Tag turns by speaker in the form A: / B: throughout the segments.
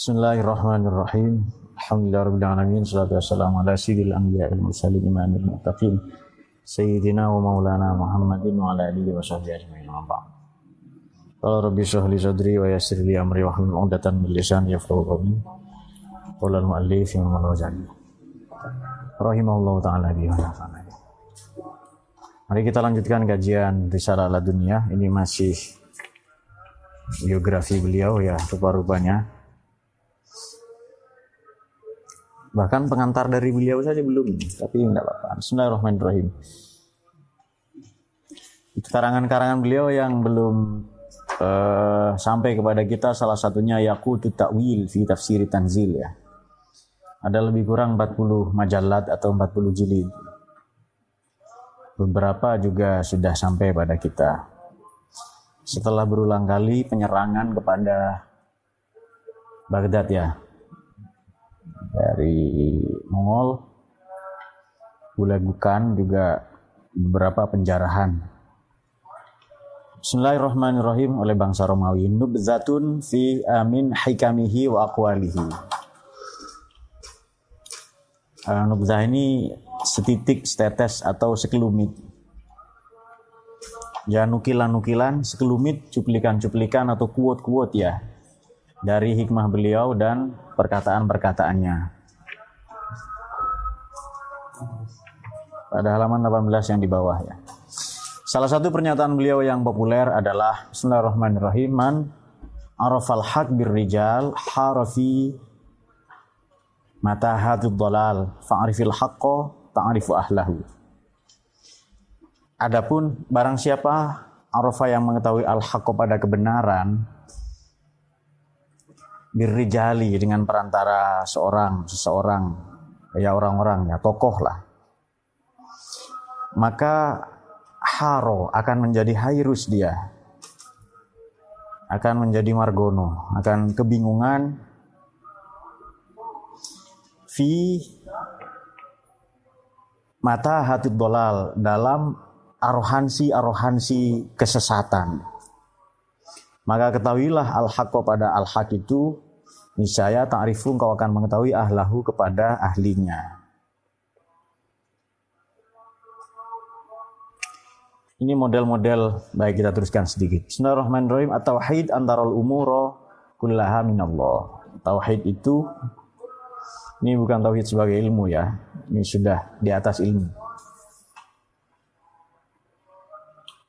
A: Bismillahirrahmanirrahim. Alhamdulillahirabbil alamin. Salatu wassalamu ala sayyidil anbiya'i wal mursalin imamil muttaqin. Sayyidina wa maulana Muhammadin wa ala alihi wa sahbihi ajma'in. Amma Qala rabbi shrah li sadri wa yassir li amri wa hlul 'uqdatam min lisani yafqahu qawli. Qala al-mu'allif Imam Al-Ghazali. Rahimahullah taala bi Mari kita lanjutkan kajian Risalah. Ini masih biografi beliau ya rupa-rupanya Bahkan pengantar dari beliau saja belum, tapi enggak apa-apa. Bismillahirrahmanirrahim. Karangan-karangan beliau yang belum uh, sampai kepada kita salah satunya Yaqutut Ta'wil fi Tafsir Tanzil ya. Ada lebih kurang 40 majalat atau 40 jilid. Beberapa juga sudah sampai pada kita. Setelah berulang kali penyerangan kepada Baghdad ya, dari Mongol, Bulagukan juga beberapa penjarahan. Bismillahirrahmanirrahim oleh bangsa Romawi. Nubzatun fi amin hikamihi wa aqwalihi. Uh, nubzah ini setitik, setetes atau sekelumit. Ya nukilan-nukilan, sekelumit, cuplikan-cuplikan atau kuot-kuot ya dari hikmah beliau dan perkataan-perkataannya. Pada halaman 18 yang di bawah ya. Salah satu pernyataan beliau yang populer adalah Bismillahirrahmanirrahim man arafal haq bir rijal harafi mata hatud dalal fa'arifil haqqo ta'arifu ahlahu. Adapun barang siapa arafa yang mengetahui al-haqqo pada kebenaran birrijali dengan perantara seorang seseorang ya orang-orang ya tokoh lah. Maka haro akan menjadi hairus dia akan menjadi margono akan kebingungan fi mata hati dolal dalam arohansi-arohansi kesesatan maka ketahuilah al-haqqo pada al-haq itu niscaya ta'rifu kau akan mengetahui ahlahu kepada ahlinya. Ini model-model baik kita teruskan sedikit. Bismillahirrahmanirrahim. At-tauhid antarul umuro kullaha minallah. Tauhid itu ini bukan tauhid sebagai ilmu ya. Ini sudah di atas ilmu.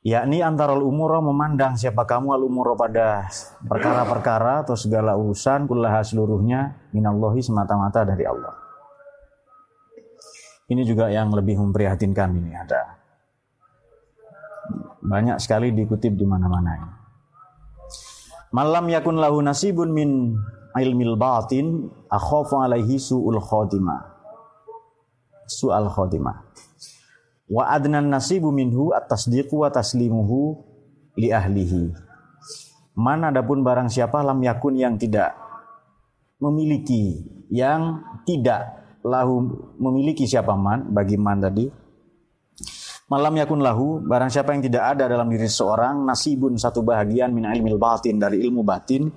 A: Yakni antara umuro memandang siapa kamu al umuro pada perkara-perkara atau segala urusan kullaha seluruhnya minallahi semata-mata dari Allah. Ini juga yang lebih memprihatinkan ini ada banyak sekali dikutip di mana-mana. Malam yakun lahu nasibun min ilmil batin akhafu alaihi su'ul khotimah. Su'al khotimah wa adnan nasibu minhu at-tasdiqu wa taslimuhu li ahlihi. Man adapun barang siapa lam yakun yang tidak memiliki yang tidak lahu memiliki siapa man bagi man tadi. Malam yakun lahu barang siapa yang tidak ada dalam diri seorang nasibun satu bahagian min ilmil batin dari ilmu batin.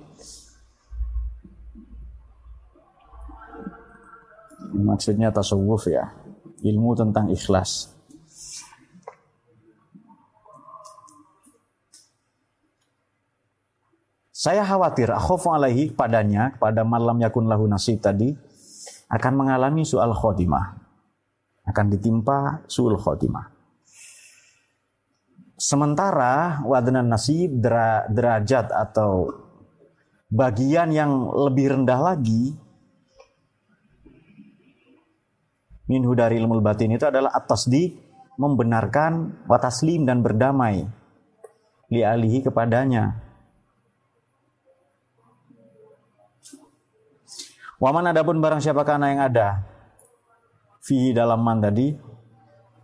A: Maksudnya tasawuf ya ilmu tentang ikhlas Saya khawatir akhofu alaihi padanya, pada malam yakun lahu nasib tadi, akan mengalami soal khotimah. Akan ditimpa suul khotimah. Sementara wadnan nasib derajat atau bagian yang lebih rendah lagi minhu dari ilmu batin itu adalah atas di membenarkan wataslim dan berdamai li alihi kepadanya Waman adapun barang siapa karena yang ada? Fi dalam man tadi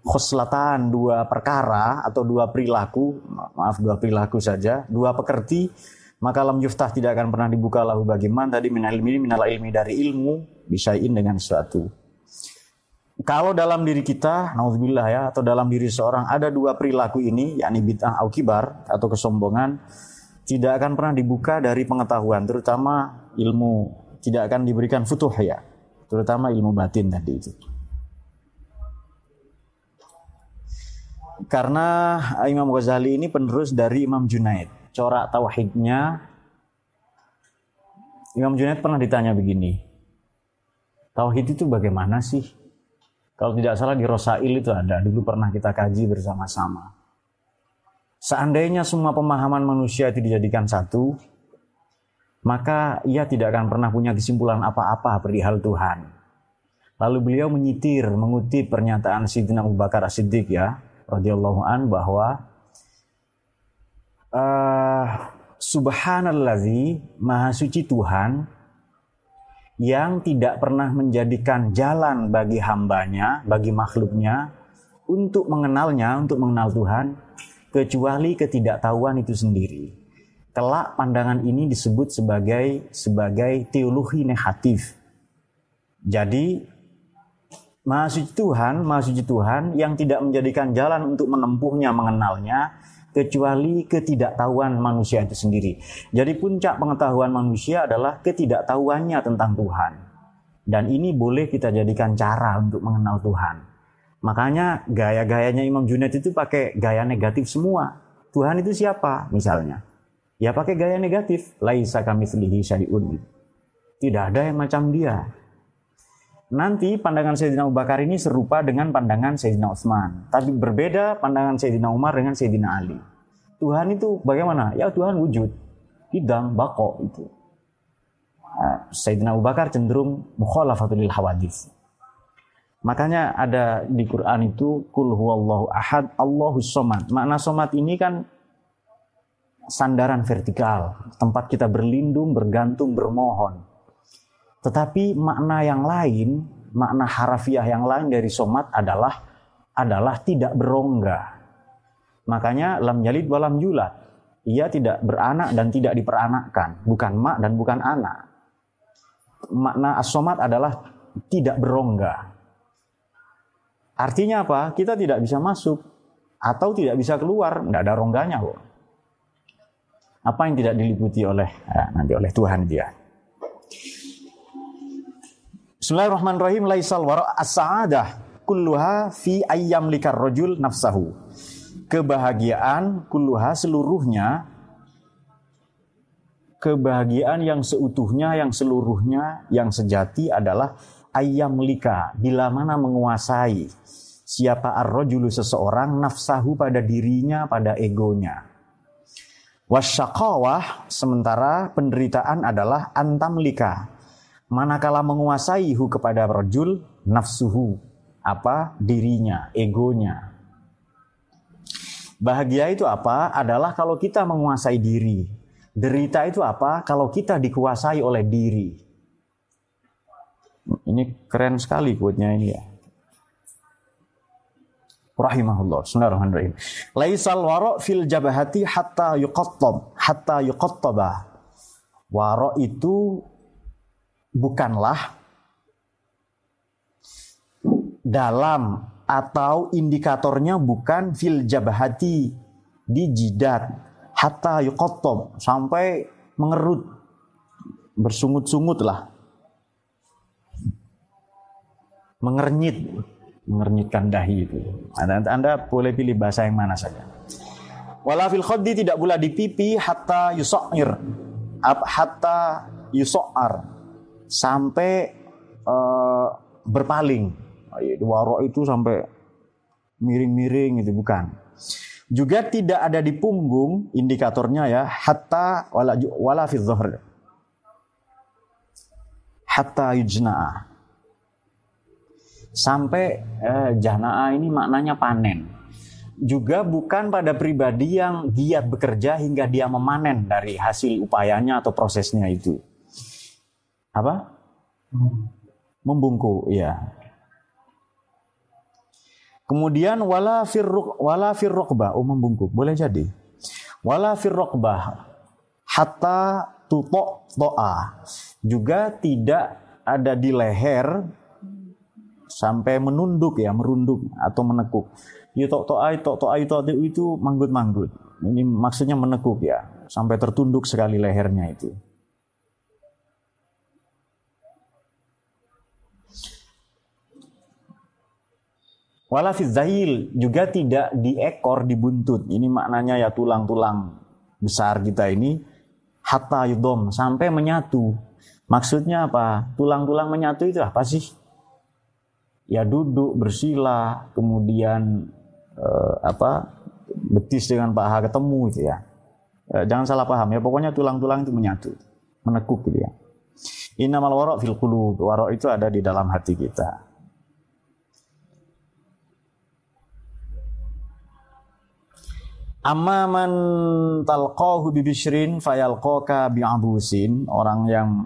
A: khoslatan dua perkara atau dua perilaku maaf dua perilaku saja dua pekerti maka lam yuftah tidak akan pernah dibuka lahu bagi man tadi minal ilmi minal ilmi dari ilmu bisain dengan sesuatu. Kalau dalam diri kita naudzubillah ya atau dalam diri seorang ada dua perilaku ini yakni bid'ah au kibar atau kesombongan tidak akan pernah dibuka dari pengetahuan terutama ilmu tidak akan diberikan futuh ya, terutama ilmu batin tadi itu. Karena Imam Ghazali ini penerus dari Imam Junaid. Corak tauhidnya Imam Junaid pernah ditanya begini. Tauhid itu bagaimana sih? Kalau tidak salah di Rosail itu ada, dulu pernah kita kaji bersama-sama. Seandainya semua pemahaman manusia itu dijadikan satu, maka ia tidak akan pernah punya kesimpulan apa-apa perihal Tuhan. Lalu beliau menyitir, mengutip pernyataan Sidina Abu Bakar As-Siddiq ya, radhiyallahu an bahwa uh, subhanalladzi maha suci Tuhan yang tidak pernah menjadikan jalan bagi hambanya, bagi makhluknya untuk mengenalnya, untuk mengenal Tuhan, kecuali ketidaktahuan itu sendiri. Kelak pandangan ini disebut sebagai sebagai teologi negatif. Jadi Maha suci Tuhan, Maha suci Tuhan yang tidak menjadikan jalan untuk menempuhnya, mengenalnya, kecuali ketidaktahuan manusia itu sendiri. Jadi puncak pengetahuan manusia adalah ketidaktahuannya tentang Tuhan. Dan ini boleh kita jadikan cara untuk mengenal Tuhan. Makanya gaya-gayanya Imam Junaid itu pakai gaya negatif semua. Tuhan itu siapa misalnya? Ya pakai gaya negatif. Laisa kami selihi syai'un. Tidak ada yang macam dia. Nanti pandangan Sayyidina Abu Bakar ini serupa dengan pandangan Sayyidina Utsman. Tapi berbeda pandangan Sayyidina Umar dengan Sayyidina Ali. Tuhan itu bagaimana? Ya Tuhan wujud. Hidang, bako itu. Sayyidina Abu Bakar cenderung mukhalafatul hawadis. Makanya ada di Quran itu kul huwallahu ahad Allahus somad. Makna somad ini kan sandaran vertikal, tempat kita berlindung, bergantung, bermohon. Tetapi makna yang lain, makna harafiah yang lain dari somat adalah adalah tidak berongga. Makanya lam yalid walam yulat. Ia tidak beranak dan tidak diperanakkan, bukan mak dan bukan anak. Makna as-somat adalah tidak berongga. Artinya apa? Kita tidak bisa masuk atau tidak bisa keluar, tidak ada rongganya kok. Apa yang tidak diliputi oleh ya, nanti oleh Tuhan dia. Bismillahirrahmanirrahim. Laisal wara as-sa'adah kulluha fi ayyam likar rajul nafsahu. Kebahagiaan kulluha seluruhnya kebahagiaan yang seutuhnya, yang seluruhnya, yang sejati adalah ayam lika, bila mana menguasai siapa ar-rajulu seseorang nafsahu pada dirinya, pada egonya. Wasyakawah, sementara penderitaan adalah antamlika, manakala menguasai hu kepada rajul nafsuhu apa? Dirinya egonya. Bahagia itu apa? Adalah kalau kita menguasai diri. Derita itu apa? Kalau kita dikuasai oleh diri. Ini keren sekali quote-nya ini ya rahimahullah. Bismillahirrahmanirrahim. Laisal wara fil jabahati hatta yuqattab hatta yuqattaba. Wara itu bukanlah dalam atau indikatornya bukan fil jabahati di jidat. Hatta yuqattab sampai mengerut. Bersungut-sungut lah mengernyit mengernyitkan dahi itu anda, anda boleh pilih bahasa yang mana saja wala fil khaddi tidak pula di pipi hatta yusokir hatta yusokar sampai uh, berpaling. Warok itu sampai miring-miring itu bukan. Juga tidak ada di punggung indikatornya ya hatta wala wala fi. Hatta yujna'a. Sampai eh, jana'a ini maknanya panen. Juga bukan pada pribadi yang giat bekerja hingga dia memanen dari hasil upayanya atau prosesnya itu apa? Membungkuk, ya. Kemudian wala firruq wala firruqbah, oh membungkuk, boleh jadi. Wala firruqbah hatta tutok to'a. Juga tidak ada di leher sampai menunduk ya, merunduk atau menekuk. Ya, Yutok to'ai, tok ai tok itu manggut-manggut. Ini maksudnya menekuk ya, sampai tertunduk sekali lehernya itu. walafiz zahil juga tidak di ekor, dibuntut. Ini maknanya ya tulang-tulang besar kita ini. Hatta yudom, sampai menyatu. Maksudnya apa? Tulang-tulang menyatu itu apa sih? Ya duduk bersila, kemudian eh, apa? betis dengan paha ketemu itu ya. Eh, jangan salah paham ya, pokoknya tulang-tulang itu menyatu, menekuk gitu ya. Innamal warok fil qulub. Warok itu ada di dalam hati kita. Amma man talqahu bibishrin fayalqaka bi'abusin. Orang yang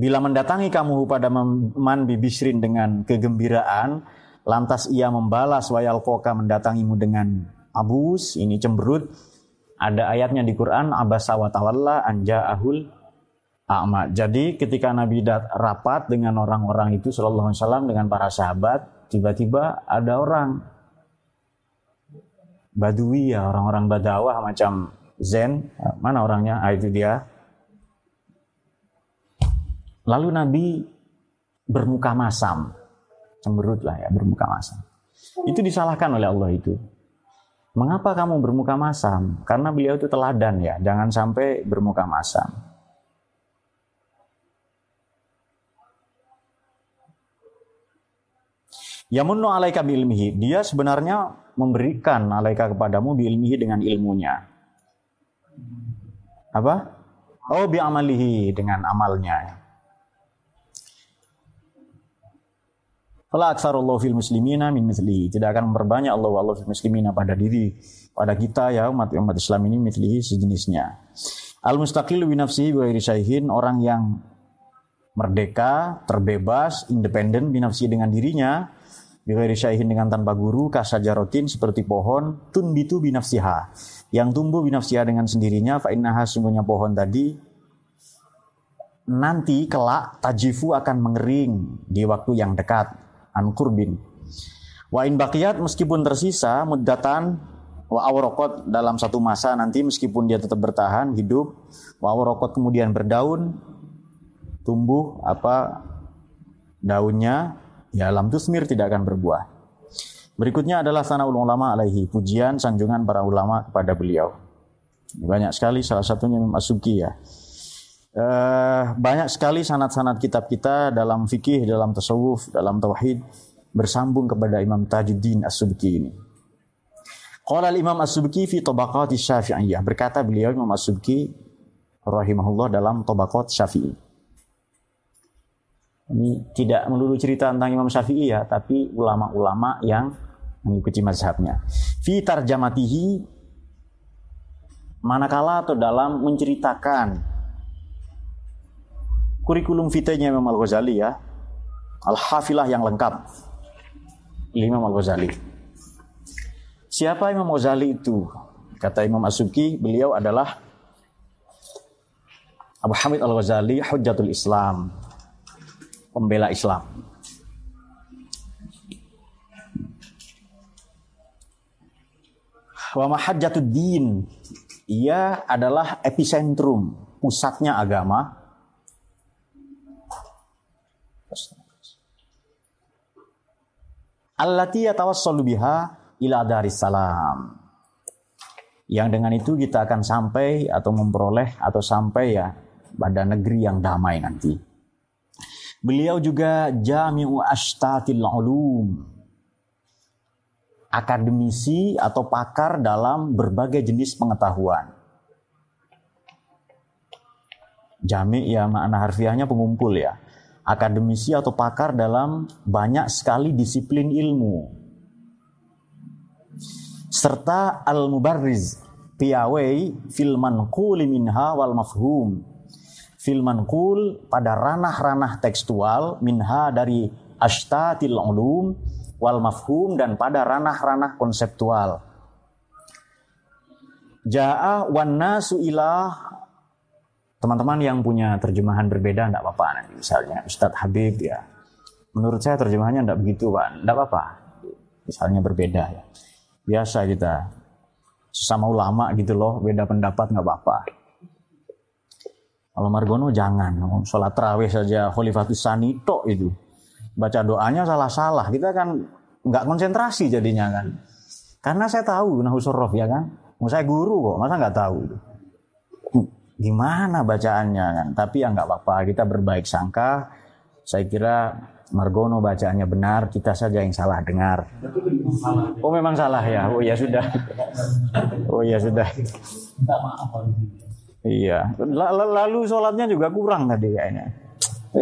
A: bila mendatangi kamu pada man bibishrin dengan kegembiraan, lantas ia membalas wayalqaka mendatangimu dengan abus, ini cemberut. Ada ayatnya di Quran, abasa wa tawalla anja'ahul a'ma. Jadi ketika Nabi dat rapat dengan orang-orang itu sallallahu alaihi wasallam dengan para sahabat, tiba-tiba ada orang. Badui ya orang-orang Badawah macam Zen. Mana orangnya? Ah, itu dia lalu Nabi bermuka masam cemberut lah ya bermuka masam itu disalahkan oleh Allah itu mengapa kamu bermuka masam karena beliau itu teladan ya jangan sampai bermuka masam Yamunnu alaika ilmihi. Dia sebenarnya memberikan alaika kepadamu ilmihi dengan ilmunya. Apa? Oh bi amalihi dengan amalnya. Fala aktsarullahu fil muslimina min mithlihi. Tidak akan memperbanyak Allah Allah fil muslimina pada diri pada kita ya umat umat Islam ini mithlihi sejenisnya. Al mustaqil bi nafsihi wa orang yang merdeka, terbebas, independen binafsi dengan dirinya, Bighairi syaihin dengan tanpa guru, kasajarotin seperti pohon, tun bitu binafsiha. Yang tumbuh binafsiha dengan sendirinya, fa'innaha sungguhnya pohon tadi, nanti kelak tajifu akan mengering di waktu yang dekat, ankurbin. Wa in bakiyat meskipun tersisa muddatan wa awrokot dalam satu masa nanti meskipun dia tetap bertahan hidup wa awrokot kemudian berdaun tumbuh apa daunnya ya lam tusmir tidak akan berbuah. Berikutnya adalah sanaul ulama alaihi, pujian sanjungan para ulama kepada beliau. Banyak sekali salah satunya Imam Asuki ya. Uh, banyak sekali sanat-sanat kitab kita dalam fikih, dalam tasawuf, dalam tauhid bersambung kepada Imam Tajuddin As-Subki ini. Qala Imam As-Subki fi tabaqat Syafi'iyah. Berkata beliau Imam As-Subki rahimahullah dalam tabaqat Syafi'i. Ini tidak melulu cerita tentang Imam Syafi'i ya, tapi ulama-ulama yang mengikuti mazhabnya. Fi tarjamatihi manakala atau dalam menceritakan kurikulum fitanya Imam Al-Ghazali ya, Al-Hafilah yang lengkap. Imam Al-Ghazali. Siapa Imam Al-Ghazali itu? Kata Imam Asuki, beliau adalah Abu Hamid Al-Ghazali, Hujjatul Islam, pembela Islam. Wa mahajjatud din. Ia adalah epicentrum, pusatnya agama. Allati yatawassalu biha ila salam. Yang dengan itu kita akan sampai atau memperoleh atau sampai ya pada negeri yang damai nanti. Beliau juga Jami'u Ashtatil Ulum. Akademisi atau pakar dalam berbagai jenis pengetahuan. Jami ya makna harfiahnya pengumpul ya. Akademisi atau pakar dalam banyak sekali disiplin ilmu. Serta al-mubarriz piawai filman manquli minha wal mafhum fil manqul pada ranah-ranah tekstual minha dari ashtatil ulum wal mafhum dan pada ranah-ranah konseptual. Ja'a wan nasu ilah teman-teman yang punya terjemahan berbeda enggak apa-apa nanti misalnya Ustadz Habib ya. Menurut saya terjemahannya enggak begitu, Pak. Enggak apa-apa. Misalnya berbeda ya. Biasa kita sesama ulama gitu loh, beda pendapat enggak apa-apa kalau Margono jangan, sholat terawih saja Khalifatus Sani tok itu. baca doanya salah-salah kita kan nggak konsentrasi jadinya kan karena saya tahu nahusorof ya kan saya guru kok masa nggak tahu gimana bacaannya? Kan tapi ya nggak apa-apa kita berbaik sangka. Saya kira Margono bacaannya benar kita saja yang salah dengar. Oh memang salah ya? Oh ya sudah. Oh ya sudah. Iya. Lalu sholatnya juga kurang tadi kayaknya.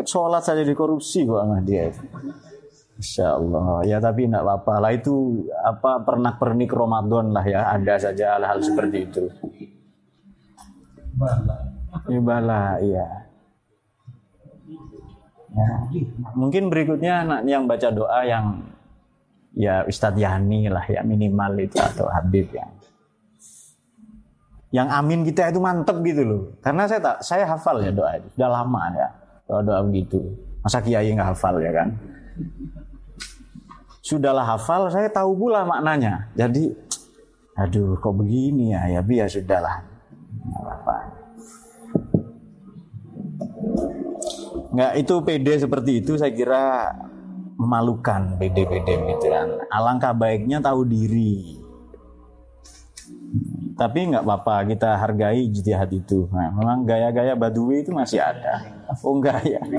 A: Sholat saja dikorupsi kok dia. Insya Allah. Ya tapi tidak apa-apa lah. Itu apa pernak pernik Ramadan lah ya. Ada saja hal-hal seperti itu. Ibala, iya. Ya. Mungkin berikutnya anak yang baca doa yang ya Ustadz Yani lah ya minimal itu atau Habib yang yang amin kita itu mantep gitu loh. Karena saya tak saya hafal ya doa itu sudah lama ya doa doa begitu. Masa kiai nggak hafal ya kan? sudahlah hafal, saya tahu pula maknanya. Jadi, aduh, kok begini ya? Ya, biar sudahlah. Nggak, itu PD seperti itu saya kira memalukan PD-PD gitu kan. Alangkah baiknya tahu diri. Tapi nggak apa-apa, kita hargai jihad itu. Nah, memang gaya-gaya badui itu masih ada. Oh enggak ya.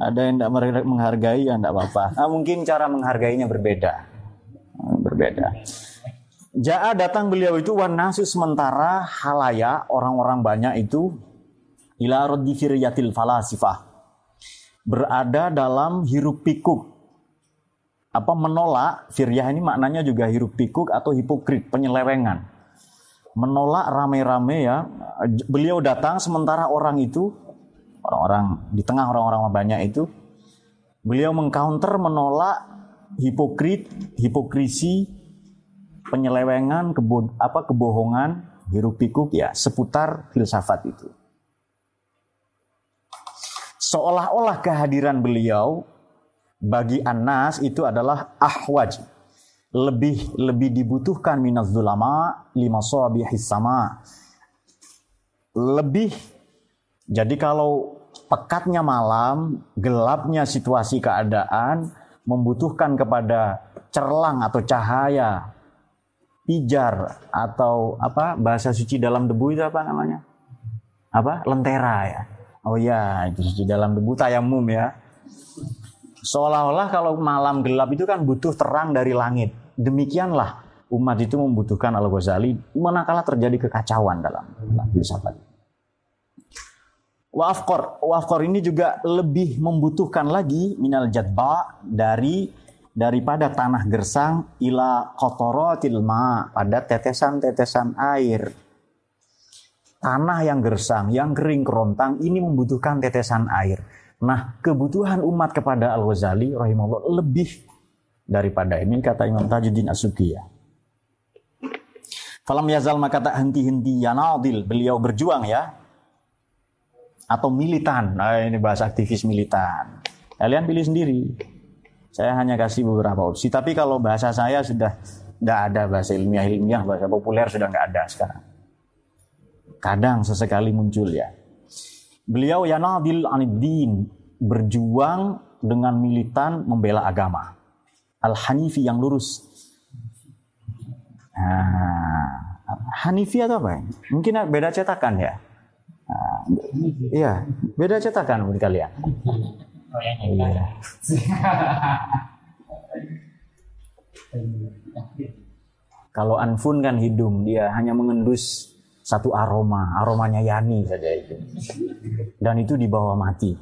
A: Ada yang tidak menghargai ya tidak apa-apa. Nah, mungkin cara menghargainya berbeda. Berbeda. Ja'a datang beliau itu wanasi sementara halaya orang-orang banyak itu ila raddi firyatil falasifah berada dalam hiruk pikuk. Apa menolak? Firyah ini maknanya juga hiruk pikuk atau hipokrit penyelewengan. Menolak rame-rame ya. Beliau datang sementara orang itu orang-orang di tengah orang-orang banyak itu beliau mengcounter menolak hipokrit, hipokrisi, penyelewengan, kebo, apa kebohongan, hiruk pikuk ya seputar filsafat itu. Seolah-olah kehadiran beliau bagi Anas itu adalah ahwaj, lebih lebih dibutuhkan minaz zulama lima sama lebih jadi kalau pekatnya malam, gelapnya situasi keadaan membutuhkan kepada cerlang atau cahaya, pijar atau apa bahasa suci dalam debu itu apa namanya? Apa? Lentera ya. Oh ya, itu suci dalam debu tayamum ya. Seolah-olah kalau malam gelap itu kan butuh terang dari langit. Demikianlah umat itu membutuhkan Al-Ghazali manakala terjadi kekacauan dalam filsafat. Wafkor, wafkor ini juga lebih membutuhkan lagi minal jadba dari daripada tanah gersang ila kotorotil ma pada tetesan-tetesan air. Tanah yang gersang, yang kering kerontang ini membutuhkan tetesan air. Nah, kebutuhan umat kepada Al-Ghazali rahimahullah lebih daripada ini kata Imam Tajuddin As-Sukiyah. Falam yazal maka tak henti-henti yanadil. Beliau berjuang ya atau militan. Nah, ini bahasa aktivis militan. Kalian pilih sendiri. Saya hanya kasih beberapa opsi. Tapi kalau bahasa saya sudah tidak ada bahasa ilmiah-ilmiah, bahasa populer sudah nggak ada sekarang. Kadang sesekali muncul ya. Beliau yanadil aniddin, berjuang dengan militan membela agama. Al-Hanifi yang lurus. Nah, Hanifi atau apa? Mungkin beda cetakan ya. Nah, iya, beda cetakan menurut kalian. Oh, iya. Kalau anfun kan hidung, dia hanya mengendus satu aroma, aromanya yani saja itu. Dan itu di bawah mati.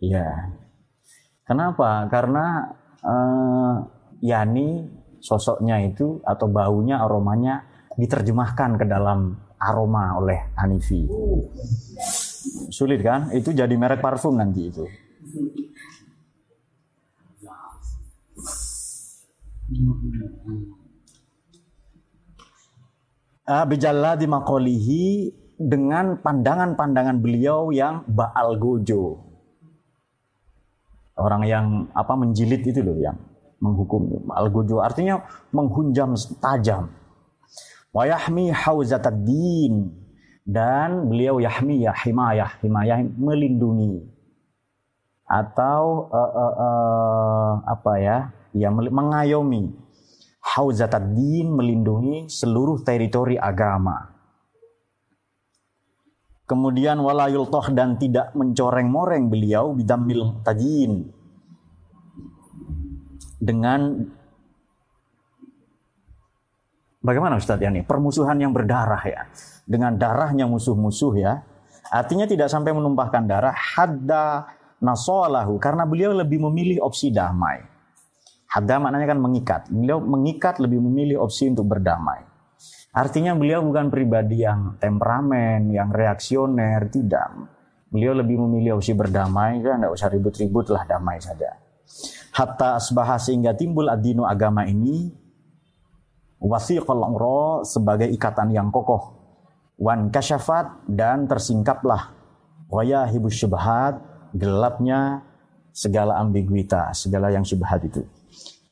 A: Iya. Kenapa? Karena uh, yani sosoknya itu atau baunya aromanya diterjemahkan ke dalam aroma oleh Hanifi. Sulit kan? Itu jadi merek parfum nanti itu. Ah, Bijalla di makolihi dengan pandangan-pandangan beliau yang baal gojo. Orang yang apa menjilid itu loh yang menghukum al artinya menghunjam tajam Wa yahmi hauzatad din dan beliau yahmi ya himayah himayah melindungi. Atau uh, uh, uh, apa ya ya mengayomi. Hauzatad din melindungi seluruh teritori agama. Kemudian walayul toh dan tidak mencoreng-moreng beliau bidamil tajin. Dengan bagaimana Ustaz ya nih permusuhan yang berdarah ya. Dengan darahnya musuh-musuh ya. Artinya tidak sampai menumpahkan darah. Hadda nasolahu. Karena beliau lebih memilih opsi damai. Hadda maknanya kan mengikat. Beliau mengikat lebih memilih opsi untuk berdamai. Artinya beliau bukan pribadi yang temperamen, yang reaksioner, tidak. Beliau lebih memilih opsi berdamai, kan tidak usah ribut-ribut lah damai saja. Hatta asbahah sehingga timbul adino agama ini wasiqal umroh sebagai ikatan yang kokoh. Wan kasyafat dan tersingkaplah waya hibus syubhat gelapnya segala ambiguitas, segala yang syubhat itu.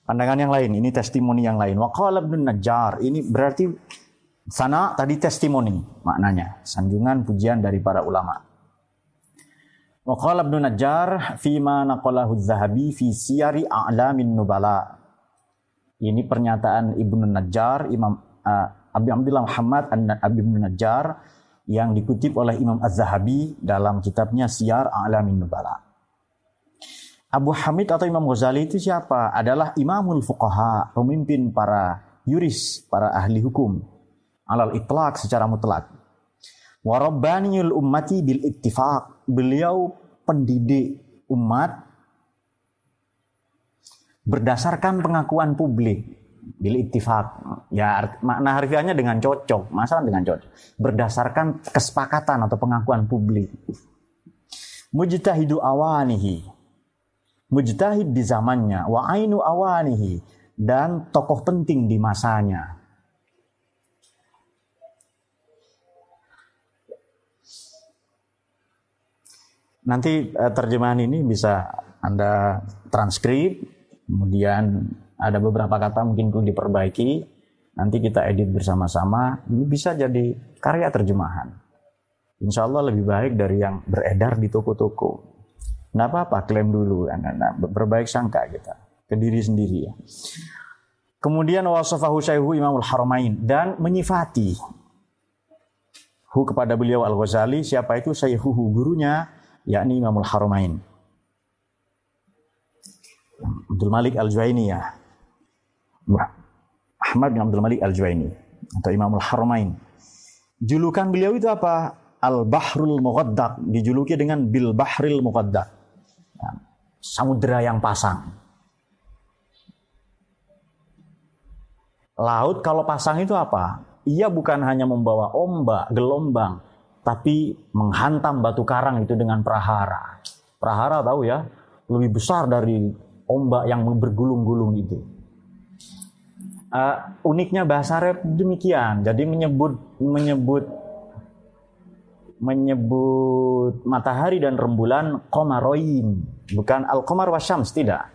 A: Pandangan yang lain, ini testimoni yang lain. Waqala ibn Najjar, ini berarti Sana tadi testimoni maknanya, sanjungan pujian dari para ulama. Wa qala Ibnu Najjar ma naqalahu Zahabi fi Siyari A'lamin Nubala. Ini pernyataan Ibnu Najjar, Imam uh, Abi Abdullah Muhammad Abi Ibnu Najjar yang dikutip oleh Imam Az-Zahabi dalam kitabnya Siyar A'lamin Nubala. Abu Hamid atau Imam Ghazali itu siapa? Adalah imamul fuqaha, pemimpin para yuris, para ahli hukum alal itlaq secara mutlak. Warabbaniyul ummati bil ittifaq. Beliau pendidik umat berdasarkan pengakuan publik bil ittifaq. Ya makna harfiahnya dengan cocok, masalah dengan cocok. Berdasarkan kesepakatan atau pengakuan publik. Mujtahidu awanihi. Mujtahid di zamannya wa ainu awanihi dan tokoh penting di masanya Nanti uh, terjemahan ini bisa Anda transkrip, kemudian ada beberapa kata mungkin perlu diperbaiki, nanti kita edit bersama-sama, ini bisa jadi karya terjemahan. Insya Allah lebih baik dari yang beredar di toko-toko. Nggak apa-apa, klaim dulu, nah, berbaik sangka kita, ke diri sendiri ya. Kemudian wasofahu syaihu imamul haramain dan menyifati hu kepada beliau al-Ghazali siapa itu syaihuhu gurunya yakni Imamul Haramain. Abdul Malik Al-Juwaini ya. Ahmad bin Abdul Malik Al-Juwaini atau Imamul Haramain. Julukan beliau itu apa? Al-Bahrul Muqaddaq, dijuluki dengan Bil Bahril Muqaddaq. Ya, samudera yang pasang. Laut kalau pasang itu apa? Ia bukan hanya membawa ombak, gelombang, tapi menghantam batu karang itu dengan prahara. Prahara tahu ya, lebih besar dari ombak yang bergulung-gulung itu. Uh, uniknya bahasa Arab demikian. Jadi menyebut menyebut menyebut matahari dan rembulan komaroin, bukan al komar wasyams tidak.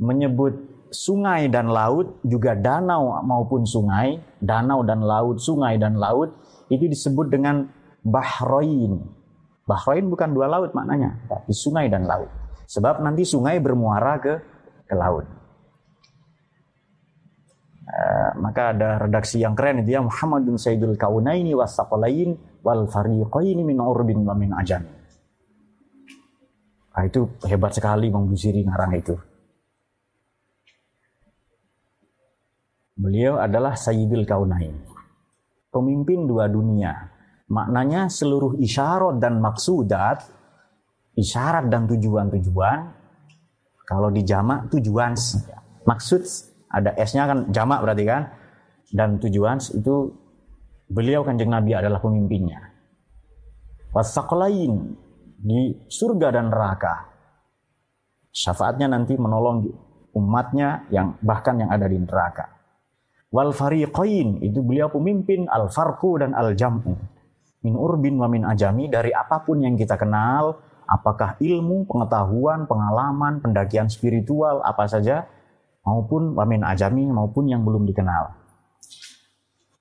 A: Menyebut sungai dan laut juga danau maupun sungai, danau dan laut, sungai dan laut itu disebut dengan Bahrain. Bahrain bukan dua laut maknanya, tapi sungai dan laut. Sebab nanti sungai bermuara ke ke laut. Uh, maka ada redaksi yang keren itu ya Muhammadun Sayyidul Kaunaini wasaqalain wal fariqaini min urbin wa min ajam. Nah, itu hebat sekali Bang Busiri ngarang itu. Beliau adalah Sayyidul Kaunain pemimpin dua dunia. Maknanya seluruh isyarat dan maksudat, isyarat dan tujuan-tujuan, kalau di jamak tujuan, maksud ada S-nya kan jamak berarti kan, dan tujuan itu beliau kanjeng Nabi adalah pemimpinnya. lain di surga dan neraka. Syafaatnya nanti menolong umatnya yang bahkan yang ada di neraka. Wal fariqain itu beliau pemimpin al farqu dan al jam'u. Min urbin wa min ajami dari apa pun yang kita kenal, apakah ilmu, pengetahuan, pengalaman, pendakian spiritual apa saja maupun wa min ajami maupun yang belum dikenal.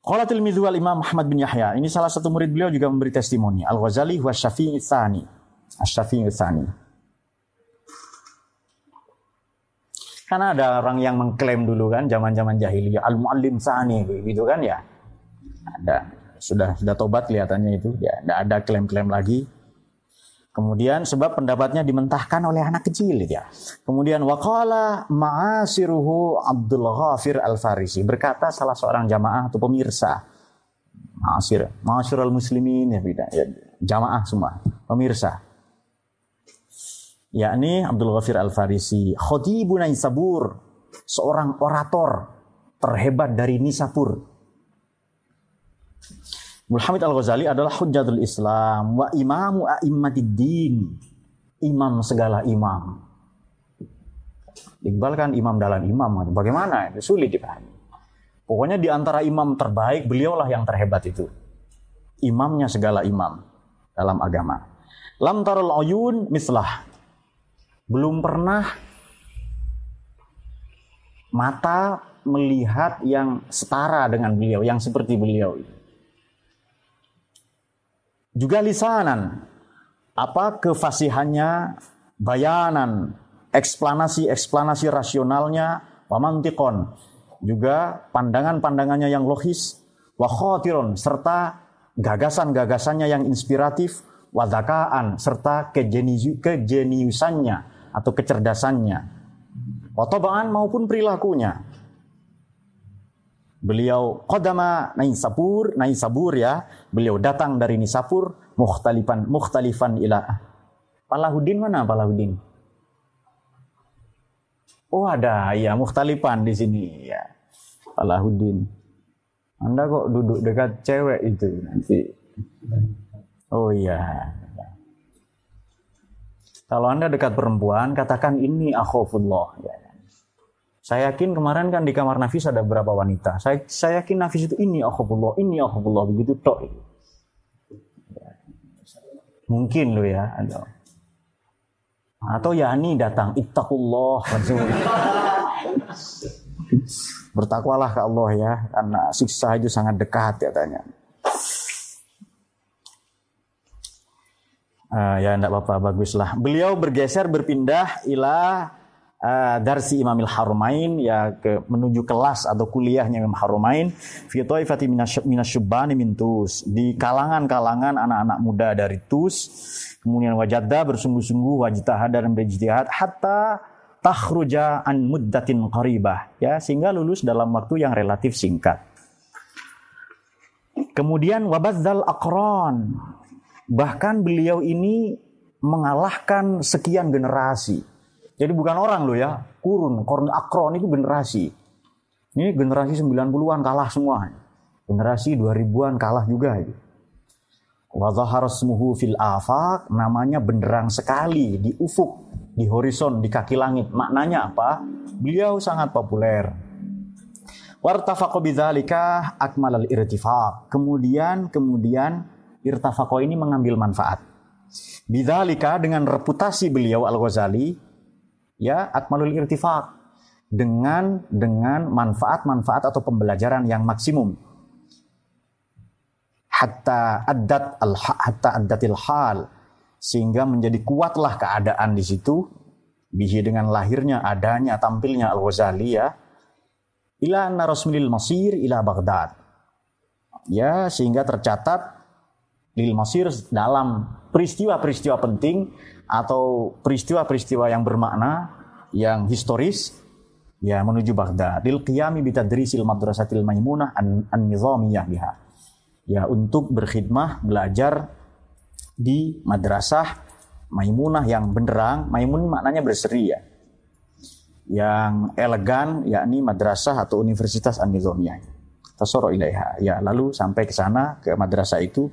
A: Qala tilmidhu Imam Muhammad bin Yahya. Ini salah satu murid beliau juga memberi testimoni. Al-Ghazali wa Syafi'i Tsani. Asy-Syafi'i Tsani. Karena ada orang yang mengklaim dulu kan zaman-zaman jahiliyah al-muallim tsani gitu kan ya. Ada sudah sudah tobat kelihatannya itu ya, tidak ada klaim-klaim lagi. Kemudian sebab pendapatnya dimentahkan oleh anak kecil ya. Kemudian waqala ma'asiruhu Abdul Ghafir Al-Farisi berkata salah seorang jamaah atau pemirsa ma'asir, ma'asirul muslimin ya ya, jamaah semua, pemirsa. Yakni Abdul Ghafir Al-Farisi, khatibun Naisabur, seorang orator terhebat dari Nisapur. Muhammad Al-Ghazali adalah hujjatul Islam wa imamu a'immatiddin. Imam segala imam. Iqbal kan imam dalam imam. Bagaimana? Itu sulit dipahami. Pokoknya di antara imam terbaik, beliaulah yang terhebat itu. Imamnya segala imam dalam agama. Lam tarul ayun mislah. Belum pernah mata melihat yang setara dengan beliau, yang seperti beliau. Juga lisanan. Apa kefasihannya, bayanan, eksplanasi-eksplanasi rasionalnya, pamantikon. Juga pandangan-pandangannya yang logis, wakhotiron, serta gagasan-gagasannya yang inspiratif, wadakaan, serta kejeniusannya atau kecerdasannya. Otobaan maupun perilakunya. Beliau qadama Naisabur, Naisabur ya. Beliau datang dari Nisapur mukhtalifan mukhtalifan ila Palahuddin mana Palahuddin? Oh ada ya mukhtalifan di sini ya. Palahuddin. Anda kok duduk dekat cewek itu nanti. Oh iya. Kalau Anda dekat perempuan, katakan ini akhofullah. Ya. Saya yakin kemarin kan di kamar Nafis ada beberapa wanita. Saya, saya yakin Nafis itu ini akhulullah, ini akhulullah begitu tok. Mungkin lo ya, ada. Atau Yani datang, ittaqullah. Bertakwalah ke Allah ya, karena siksa itu sangat dekat katanya. Uh, ya enggak apa-apa baguslah. Beliau bergeser berpindah ilah uh, darsi Imamil Harumain ya ke menuju kelas atau kuliahnya Imam Harumain fi taifati minasyubani min di kalangan-kalangan anak-anak muda dari Tus. Kemudian wajadda bersungguh-sungguh wajitahad dan berijtihad hatta takhruja an muddatin qaribah ya sehingga lulus dalam waktu yang relatif singkat. Kemudian wabadzal akron. Bahkan beliau ini mengalahkan sekian generasi jadi bukan orang loh ya, kurun, korun akron itu generasi. Ini generasi 90-an kalah semua. Generasi 2000-an kalah juga. Wadhahar smuhu fil afak, namanya benderang sekali di ufuk, di horizon, di kaki langit. Maknanya apa? Beliau sangat populer. Wartafaqo bidzalika akmalal irtifaq. Kemudian kemudian irtafaqo ini mengambil manfaat. Bidzalika dengan reputasi beliau Al-Ghazali ya akmalul irtifaq. Dengan dengan manfaat-manfaat atau pembelajaran yang maksimum. Hatta adat al hatta adatil hal. Sehingga menjadi kuatlah keadaan di situ. Bihi dengan lahirnya adanya tampilnya al Ghazali ya. Ila anna masir ila Baghdad. Ya sehingga tercatat lil masir dalam peristiwa-peristiwa penting atau peristiwa-peristiwa yang bermakna yang historis ya menuju Baghdad. Lil qiyami bitadrisil madrasatil maimunah an, an nizamiyah biha. Ya untuk berkhidmah belajar di madrasah Maimunah yang benderang. Maimun maknanya berseri ya. Yang elegan yakni madrasah atau universitas an-nizamiyah tasoro ilaiha. Ya lalu sampai ke sana ke madrasah itu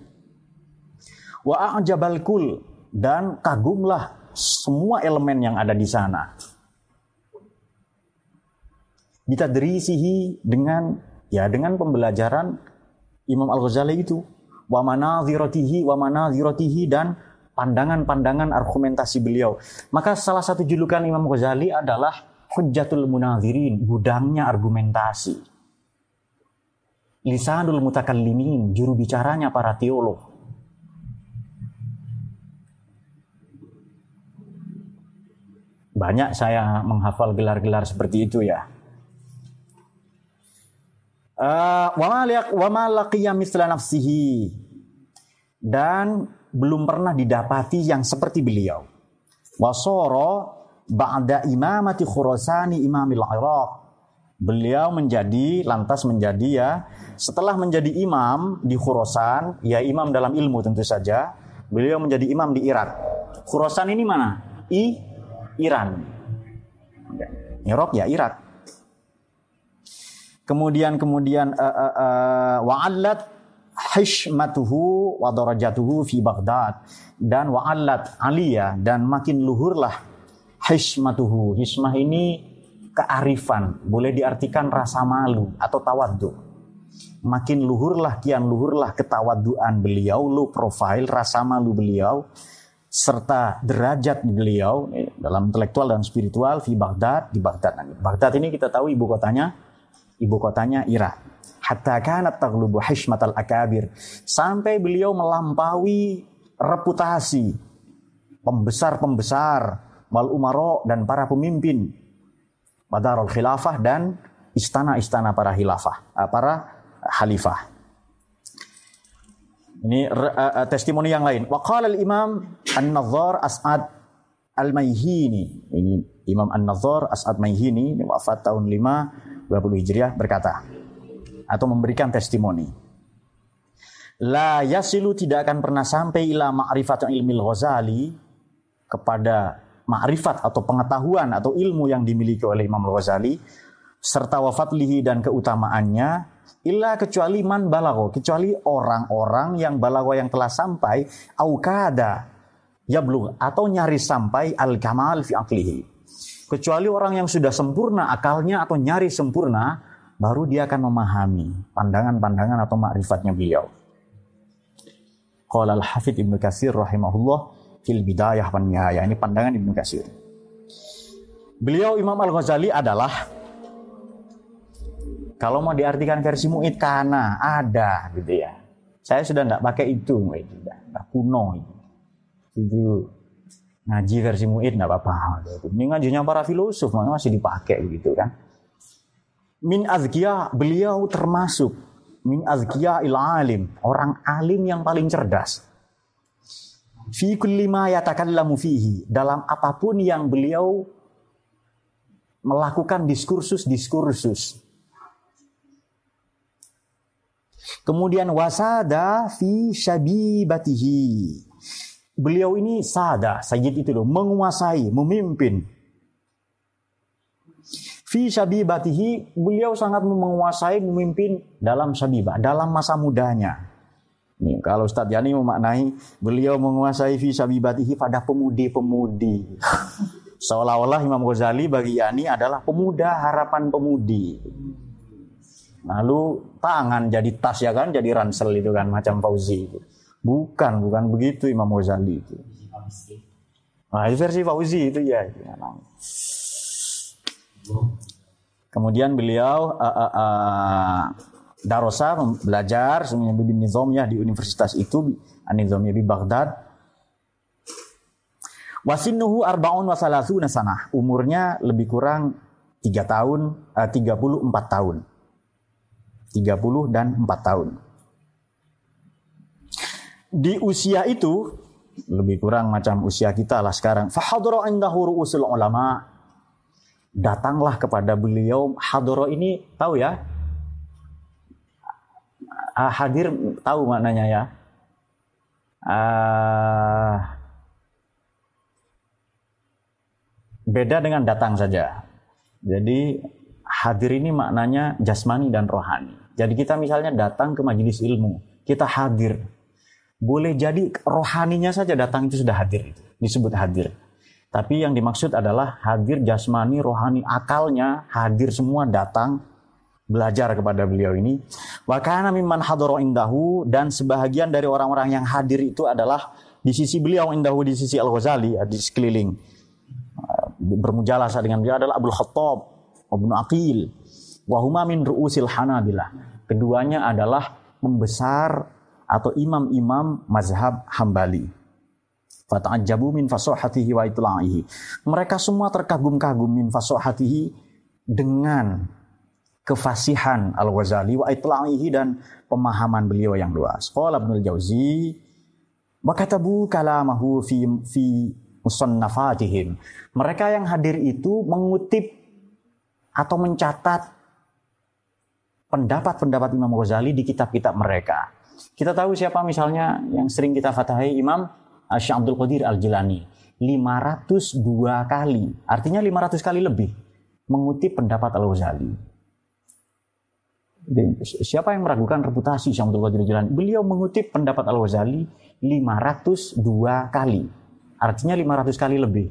A: Wa a'jabal kul dan kagumlah semua elemen yang ada di sana. Kita derisihi dengan ya dengan pembelajaran Imam Al-Ghazali itu wa manaziratihi wa manaziratihi dan pandangan-pandangan argumentasi beliau. Maka salah satu julukan Imam Ghazali adalah Hujjatul Munazirin, gudangnya argumentasi. lisanul mutakallimin, juru bicaranya para teolog. Banyak saya menghafal gelar-gelar seperti itu ya. Misla nafsihi dan belum pernah didapati yang seperti beliau. Wasoro ba'da imamati Khurasani imamil Iraq. Beliau menjadi lantas menjadi ya setelah menjadi imam di Khurasan, ya imam dalam ilmu tentu saja, beliau menjadi imam di Irak. Khurasan ini mana? I Iran. Irak ya Irak. Kemudian kemudian uh, wa'allat hishmatuhu wa darajatuhu fi Baghdad dan wa'allat aliyah dan makin luhurlah hishmatuhu. Hishmah ini kearifan, boleh diartikan rasa malu atau tawaddu. Makin luhurlah kian luhurlah ketawaduan beliau, low profile, rasa malu beliau serta derajat beliau eh, dalam intelektual dan spiritual di Baghdad di Baghdad. Baghdad ini kita tahu ibu kotanya ibu kotanya Irak. Hatta kanat taghlubu hishmatal akabir sampai beliau melampaui reputasi pembesar-pembesar wal umaro dan para pemimpin Badarul Khilafah dan istana-istana para khilafah, eh, para khalifah. Ini uh, testimoni yang lain. Waqala al-Imam An-Nadhar As'ad Al-Maihini. Ini Imam An-Nadhar As'ad Maihini, ini wafat tahun 5 20 Hijriah berkata atau memberikan testimoni. La yasilu tidak akan pernah sampai ila ma'rifat ilmi Ghazali kepada ma'rifat atau pengetahuan atau ilmu yang dimiliki oleh Imam Ghazali serta wafatlihi dan keutamaannya illa kecuali man balago, kecuali orang-orang yang balago yang telah sampai aukada yablugh atau nyaris sampai al kamal fi aklihi. Kecuali orang yang sudah sempurna akalnya atau nyaris sempurna, baru dia akan memahami pandangan-pandangan atau makrifatnya beliau. Qala al-Hafidh Ibnu Katsir rahimahullah fil bidayah wan nihayah. Ini pandangan Ibnu Katsir. Beliau Imam Al-Ghazali adalah kalau mau diartikan versi mu'id kana ada gitu ya. Saya sudah tidak pakai itu, itu udah kuno itu. Itu ngaji versi mu'id tidak apa-apa. Ini ngajinya para filosof masih dipakai begitu kan. Min azkiya beliau termasuk min azkiya il alim, orang alim yang paling cerdas. Fi kulli ma yatakallamu fihi, dalam apa pun yang beliau melakukan diskursus-diskursus Kemudian wasada fi syabibatihi. Beliau ini sada, sayyid itu loh, menguasai, memimpin. Fi syabibatihi, beliau sangat menguasai, memimpin dalam syabibah, dalam masa mudanya. Nih, kalau Ustaz Yani memaknai beliau menguasai fi syabibatihi pada pemudi-pemudi. Seolah-olah Imam Ghazali bagi Yani adalah pemuda harapan pemudi. Lalu tangan jadi tas ya kan, jadi ransel itu kan macam Fauzi itu. Bukan, bukan begitu Imam Ghazali itu. Nah, itu versi Fauzi itu ya. Kemudian beliau uh, uh, uh, darosa belajar semuanya Bibin Nizamiyah di universitas itu An-Nizamiyah di Baghdad. Wasinuhu arbaun wasalasuna sanah. Umurnya lebih kurang 3 tahun, uh, 34 tahun. 30 dan 4 tahun. Di usia itu lebih kurang macam usia kita lah sekarang. Fahadara indahu ru'usul ulama. Datanglah kepada beliau hadara ini tahu ya? Uh, hadir tahu maknanya ya? Uh, beda dengan datang saja. Jadi hadir ini maknanya jasmani dan rohani. Jadi kita misalnya datang ke majelis ilmu, kita hadir. Boleh jadi rohaninya saja datang itu sudah hadir, disebut hadir. Tapi yang dimaksud adalah hadir jasmani, rohani, akalnya hadir semua datang belajar kepada beliau ini. Wa kana mimman hadara indahu dan sebahagian dari orang-orang yang hadir itu adalah di sisi beliau indahu di sisi Al-Ghazali di sekeliling. Bermujalasa dengan beliau adalah Abdul Khattab, Ibnu Aqil, wa huma min ru'usil Hanabilah Keduanya adalah membesar atau imam-imam mazhab Hambali. Fata'ajabu min fasohatihi wa itla'ihi. Mereka semua terkagum-kagum min fasohatihi dengan kefasihan Al-Ghazali wa itla'ihi dan pemahaman beliau yang luas. Qala Ibnu Jauzi wa katabu kalamahu fi fi musannafatihim. Mereka yang hadir itu mengutip atau mencatat pendapat-pendapat Imam Ghazali di kitab-kitab mereka. Kita tahu siapa misalnya yang sering kita fatahi Imam Syekh Abdul Qadir Al-Jilani. 502 kali, artinya 500 kali lebih mengutip pendapat Al-Ghazali. Siapa yang meragukan reputasi Syekh Abdul Qadir Al-Jilani? Beliau mengutip pendapat Al-Ghazali 502 kali. Artinya 500 kali lebih.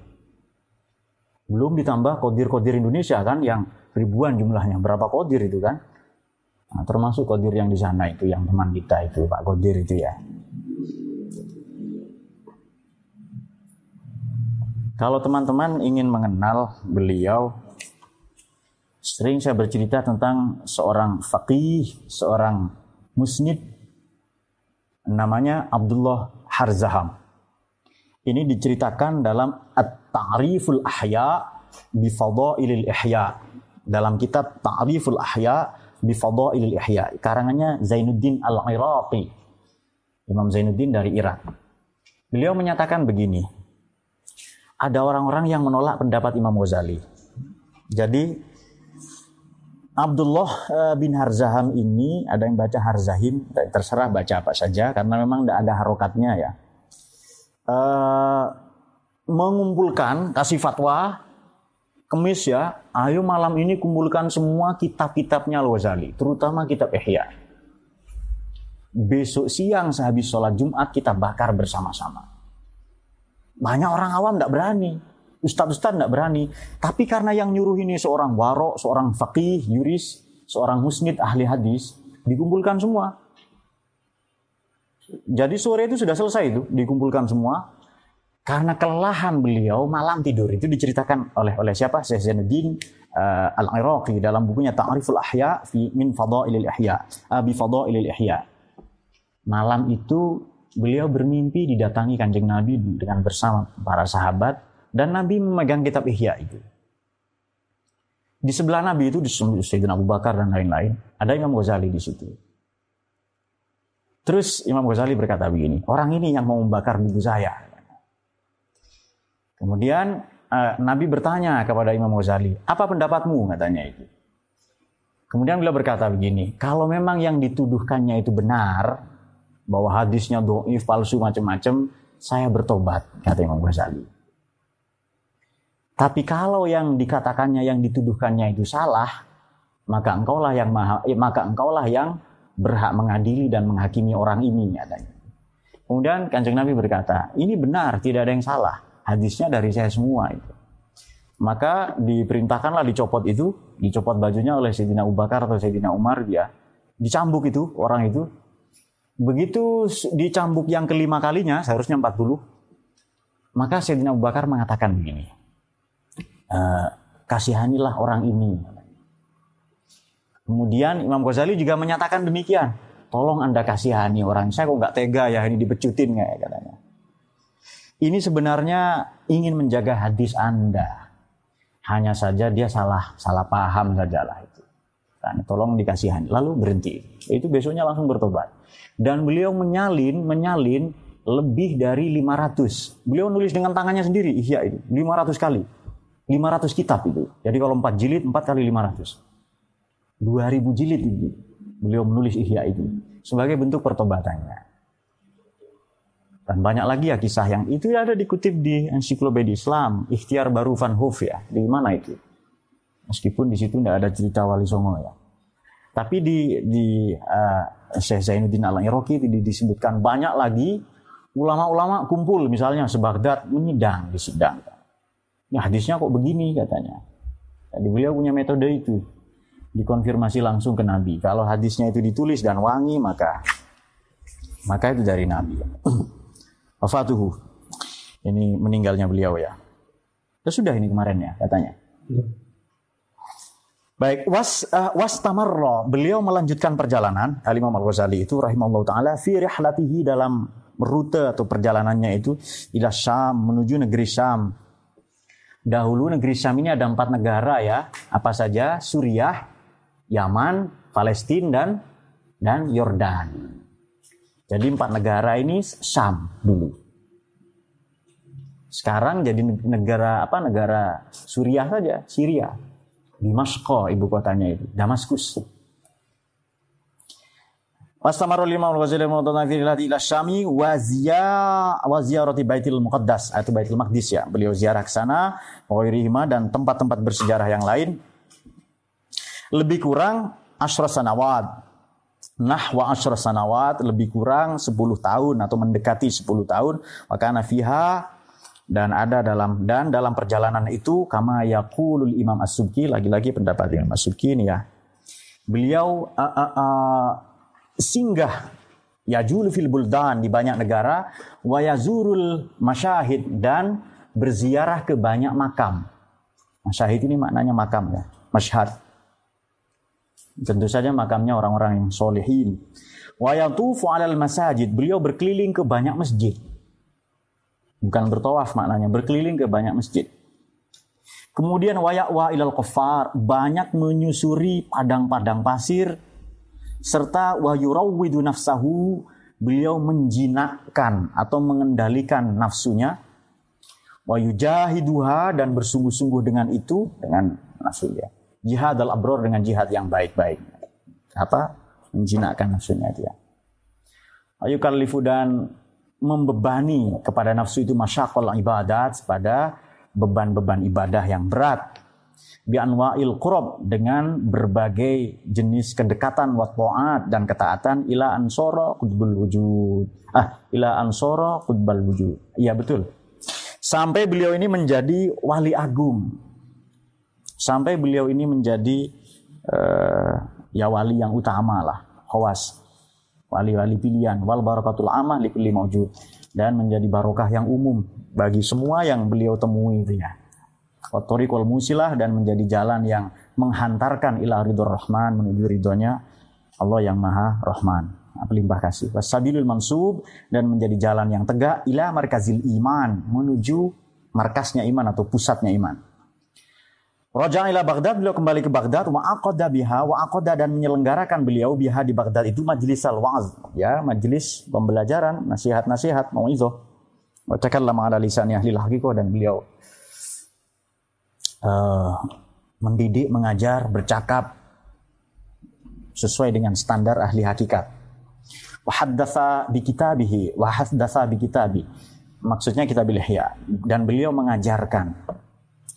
A: Belum ditambah kodir-kodir Indonesia kan yang ribuan jumlahnya. Berapa kodir itu kan? Nah, termasuk kodir yang di sana itu, yang teman kita itu, Pak Kodir itu ya. Kalau teman-teman ingin mengenal beliau, sering saya bercerita tentang seorang faqih, seorang musnid, namanya Abdullah Harzaham. Ini diceritakan dalam At-Ta'riful Ahya bi Fadailil Ihya. Dalam kitab Ta'riful Ahya bi Fadailil Ihya. Karangannya Zainuddin Al-Iraqi. Imam Zainuddin dari Irak. Beliau menyatakan begini. Ada orang-orang yang menolak pendapat Imam Ghazali. Jadi Abdullah eh, bin Harzaham ini ada yang baca Harzahim, terserah baca apa saja karena memang tidak ada harokatnya ya uh, mengumpulkan kasih fatwa kemis ya, ayo malam ini kumpulkan semua kitab-kitabnya Al-Ghazali, terutama kitab Ihya. Besok siang sehabis sholat Jumat kita bakar bersama-sama. Banyak orang awam tidak berani. Ustadz-ustadz tidak berani. Tapi karena yang nyuruh ini seorang warok, seorang faqih, yuris, seorang musnid, ahli hadis, dikumpulkan semua. Jadi sore itu sudah selesai itu, dikumpulkan semua. Karena kelelahan beliau malam tidur itu diceritakan oleh oleh siapa? Syekh Zainuddin uh, Al-Iraqi dalam bukunya Ta'riful Ahya fi min Fadailil Ihya, uh, bi Fadailil Ihya. Malam itu beliau bermimpi didatangi Kanjeng Nabi dengan bersama para sahabat dan Nabi memegang kitab Ihya itu. Di sebelah Nabi itu di Sayyidina Abu Bakar dan lain-lain, ada Imam Ghazali di situ. Terus Imam Ghazali berkata begini, orang ini yang mau membakar buku saya. Kemudian uh, Nabi bertanya kepada Imam Ghazali, apa pendapatmu katanya itu. Kemudian beliau berkata begini, kalau memang yang dituduhkannya itu benar, bahwa hadisnya doif, palsu, macam-macam, saya bertobat, kata Imam Ghazali. Tapi kalau yang dikatakannya, yang dituduhkannya itu salah, maka engkaulah yang maha, eh, maka engkaulah yang berhak mengadili dan menghakimi orang ini katanya. Kemudian Kanjeng Nabi berkata, ini benar, tidak ada yang salah. Hadisnya dari saya semua itu. Maka diperintahkanlah dicopot itu, dicopot bajunya oleh Sayyidina Abu Bakar atau Sayyidina Umar dia. Dicambuk itu orang itu. Begitu dicambuk yang kelima kalinya, seharusnya 40. Maka Sayyidina Abu Bakar mengatakan begini. E, kasihanilah orang ini Kemudian Imam Ghazali juga menyatakan demikian. Tolong Anda kasihani orang. Saya kok nggak tega ya ini dipecutin kayak katanya. Ini sebenarnya ingin menjaga hadis Anda. Hanya saja dia salah salah paham saja lah itu. Nah, tolong dikasihani. Lalu berhenti. Itu besoknya langsung bertobat. Dan beliau menyalin, menyalin lebih dari 500. Beliau nulis dengan tangannya sendiri, iya itu. 500 kali. 500 kitab itu. Jadi kalau 4 jilid, 4 kali 500. 2000 jilid itu beliau menulis Ihya itu sebagai bentuk pertobatannya. Dan banyak lagi ya kisah yang itu ada dikutip di ensiklopedia Islam, Ikhtiar Baru Van Hoof ya. Di mana itu? Meskipun di situ tidak ada cerita Wali Songo ya. Tapi di di uh, Syekh Zainuddin Al-Iraqi disebutkan banyak lagi ulama-ulama kumpul misalnya sebagdad menyidang disidang. Ya hadisnya kok begini katanya. Jadi beliau punya metode itu dikonfirmasi langsung ke Nabi. Kalau hadisnya itu ditulis dan wangi maka maka itu dari Nabi. Wafatuhu. Ini meninggalnya beliau ya. Ya sudah ini kemarin ya katanya. Baik, was uh, was tamarro, beliau melanjutkan perjalanan Al Imam Al Ghazali itu rahimahullah taala fi rihlatihi dalam rute atau perjalanannya itu ila Syam menuju negeri Syam. Dahulu negeri Syam ini ada empat negara ya, apa saja? Suriah, Yaman, Palestina dan dan Yordan. Jadi empat negara ini Syam dulu. Sekarang jadi negara apa? Negara Suriah saja, Syria. Dimasko ibu kotanya itu, Damaskus. Wastamaro lima al-Ghazali fi ila Syami wa ziyarati Baitul Muqaddas atau Baitul Maqdis ya. Beliau ziarah ke sana, dan tempat-tempat bersejarah yang lain. Lebih kurang asyra sanawat. Nah wa asyra sanawat lebih kurang 10 tahun atau mendekati 10 tahun. Maka fiha dan ada dalam dan dalam perjalanan itu kama yaqulul Imam As-Subki lagi-lagi pendapat Imam As-Subki ini ya. Beliau uh, uh, uh, singgah yajul fil buldan di banyak negara wa yazurul masyahid dan berziarah ke banyak makam. Masyahid ini maknanya makam ya, masyhad. Tentu saja makamnya orang-orang yang solehin. Wa yatufu alal masajid. Beliau berkeliling ke banyak masjid. Bukan bertawaf maknanya, berkeliling ke banyak masjid. Kemudian wayak wa ilal kufar, banyak menyusuri padang-padang pasir serta wa yurawwidu nafsahu, beliau menjinakkan atau mengendalikan nafsunya wa yujahiduha dan bersungguh-sungguh dengan itu dengan nafsunya. Jihad al abror dengan jihad yang baik-baik. Apa? Menjinakkan nafsunya dia. Ayu kalifu dan membebani kepada nafsu itu masyakol ibadat pada beban-beban ibadah yang berat bi anwa'il qurab dengan berbagai jenis kedekatan wa ta'at dan ketaatan ila ansoro qutbul wujud ah ila ansoro qutbal wujud iya betul sampai beliau ini menjadi wali agung sampai beliau ini menjadi uh, ya wali yang utama lah khawas. Wali-wali pilihan. Wal barakatul amah li kulli maujud dan menjadi barokah yang umum bagi semua yang beliau temui itu ya. wal musilah dan menjadi jalan yang menghantarkan ila ridho rahman menuju ridhonya Allah yang maha rahman. Pelimpah kasih. Wasabilul mansub dan menjadi jalan yang tegak ila markazil iman menuju markasnya iman atau pusatnya iman Raja ila Baghdad, beliau kembali ke Baghdad, wa aqada biha, wa aqada dan menyelenggarakan beliau biha di Baghdad itu majlis al-wa'az, ya, majlis pembelajaran, nasihat-nasihat, mau'izoh. Wa takallama ala lisani ahli haqiqah dan beliau uh, mendidik, mengajar, bercakap sesuai dengan standar ahli hakikat. Wa haddatsa bi kitabihi, wa bi kitabi. Maksudnya kitab ihya dan beliau mengajarkan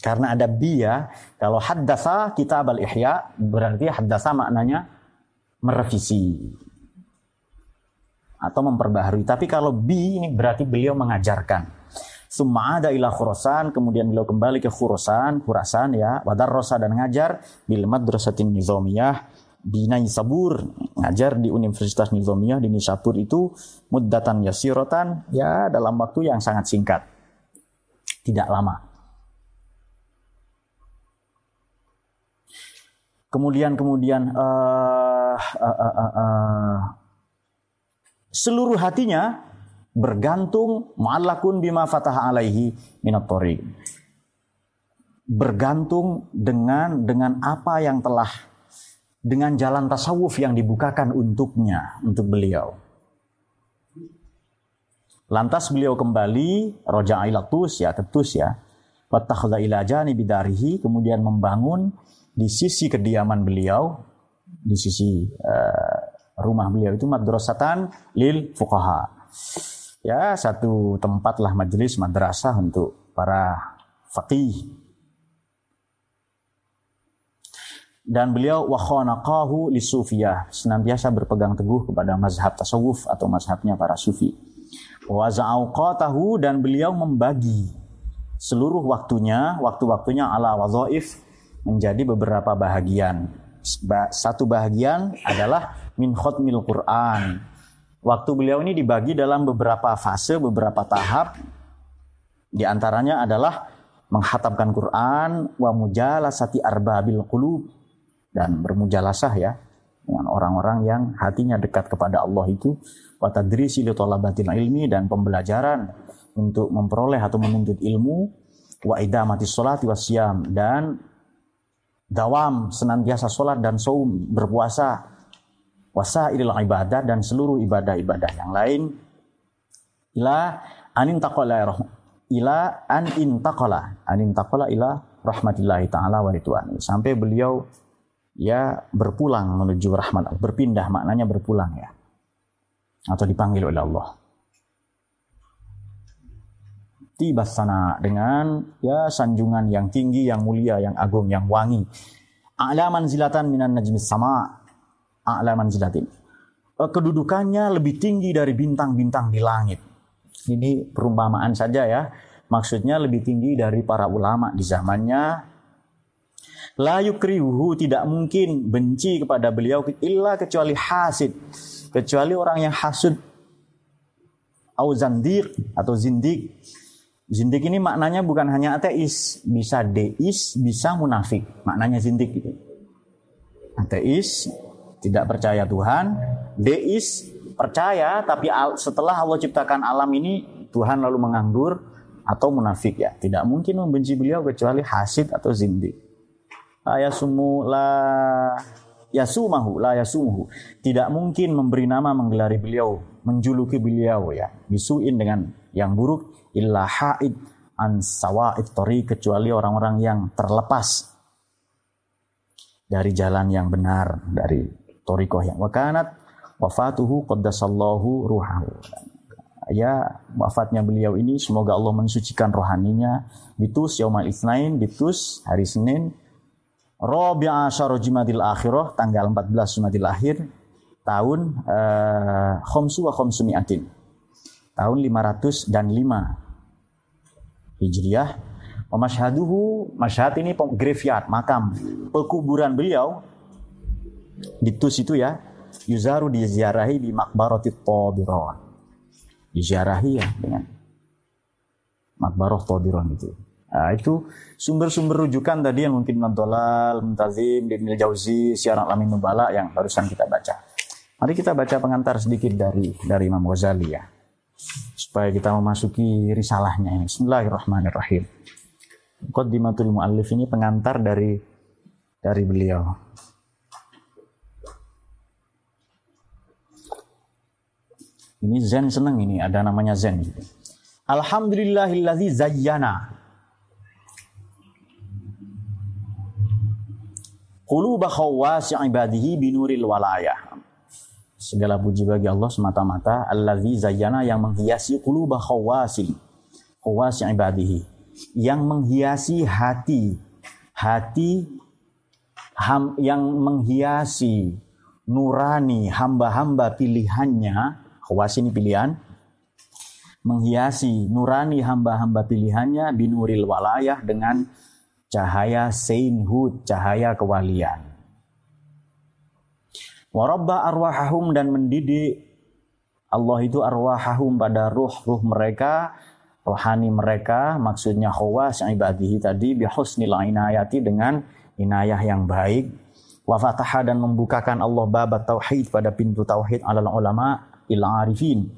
A: karena ada biya, kalau haddasa kitab al-ihya, berarti haddasa maknanya merevisi atau memperbaharui. Tapi kalau bi ini berarti beliau mengajarkan. Summa ada ila khurasan, kemudian beliau kembali ke khurasan, khurasan ya, wadar rosa dan ngajar bil madrasatin nizamiyah di Naisabur, ngajar di Universitas Nizamiyah di Nisabur itu muddatan yasirotan, ya dalam waktu yang sangat singkat. Tidak lama. Kemudian kemudian uh, uh, uh, uh, uh, seluruh hatinya bergantung mu'allakun bima fataha alaihi minat bergantung dengan dengan apa yang telah dengan jalan tasawuf yang dibukakan untuknya untuk beliau. Lantas beliau kembali roja ilatus ya tetus ya watakhadha ila bidarihi kemudian membangun di sisi kediaman beliau, di sisi uh, rumah beliau itu madrasatan lil fuqaha. Ya, satu tempatlah majelis madrasah untuk para faqih. Dan beliau wa khanaqahu lisufiyah, senantiasa berpegang teguh kepada mazhab tasawuf atau mazhabnya para sufi. Za'auqatahu dan beliau membagi seluruh waktunya, waktu-waktunya ala wadhaif menjadi beberapa bahagian. Satu bahagian adalah min khutmil Quran. Waktu beliau ini dibagi dalam beberapa fase, beberapa tahap. Di antaranya adalah menghatamkan Quran wa mujalasati arbabil qulub dan bermujalasah ya dengan orang-orang yang hatinya dekat kepada Allah itu wa tadrisi li ilmi dan pembelajaran untuk memperoleh atau menuntut ilmu wa idamati sholati wasyam dan dawam senantiasa sholat dan saum berpuasa wasa ilal ibadah dan seluruh ibadah-ibadah yang lain. Ila anin taqala ila an intaqala. An intaqala ila rahmatillahi taala wa ridwani sampai beliau ya berpulang menuju rahmat berpindah maknanya berpulang ya. Atau dipanggil oleh Allah tiba sana dengan ya sanjungan yang tinggi yang mulia yang agung yang wangi a'la manzilatan minan najmis sama a'la manzilatin eh, kedudukannya lebih tinggi dari bintang-bintang di langit ini perumpamaan saja ya maksudnya lebih tinggi dari para ulama di zamannya La yukrihuhu tidak mungkin benci kepada beliau illa kecuali hasid. Kecuali orang yang hasud. Au zandik atau zindik. Zindik ini maknanya bukan hanya ateis. Bisa deis, bisa munafik. Maknanya zindik itu. Ateis, tidak percaya Tuhan. Deis, percaya tapi setelah Allah ciptakan alam ini Tuhan lalu menganggur atau munafik ya. Tidak mungkin membenci beliau kecuali hasid atau zindik la yasumu la yasumahu la yasumuhu tidak mungkin memberi nama menggelari beliau menjuluki beliau ya bisuin dengan yang buruk illa haid an sawa'id tori kecuali orang-orang yang terlepas dari jalan yang benar dari torikoh yang wakanat wafatuhu qaddasallahu ruhahu. Ya wafatnya beliau ini semoga Allah mensucikan rohaninya. Bitus yaumal isnain bitus hari Senin Rabi'a asyara Jumadil Akhirah tanggal 14 Jumadil Akhir tahun uh, khomsu wa khomsu mi'atin. Tahun 500 dan 5 Hijriah. Masyhaduhu, masyhad ini graveyard, makam, pekuburan beliau di Tus itu ya, yuzaru diziarahi di Makbarati Tabiron. Diziarahi ya dengan Makbarah Tabiron itu. Nah, itu sumber-sumber rujukan tadi yang mungkin Nantolal, Muntazim, Ibn Jauzi, Syiar Alamin Nubala yang barusan kita baca. Mari kita baca pengantar sedikit dari dari Imam Ghazali ya. Supaya kita memasuki risalahnya ini. Bismillahirrahmanirrahim. Qaddimatul Mu'allif ini pengantar dari dari beliau. Ini Zen seneng ini, ada namanya Zen gitu. Alhamdulillahillazi zayyana quluba khawasi ibadihi binuril walayah. Segala puji bagi Allah semata-mata. Allazi zayyana yang menghiasi quluba khawasi khawasi ibadihi. Yang menghiasi hati. Hati ham, yang menghiasi nurani hamba-hamba pilihannya. Khawasi ini pilihan. Menghiasi nurani hamba-hamba pilihannya. Binuril walayah dengan cahaya sainthood, cahaya kewalian. Warabba arwahahum dan mendidik Allah itu arwahahum pada ruh-ruh mereka, rohani mereka, maksudnya khawas ibadihi tadi bihusnil inayati dengan inayah yang baik. Wafataha dan membukakan Allah babat tauhid pada pintu tauhid alal ulama il arifin.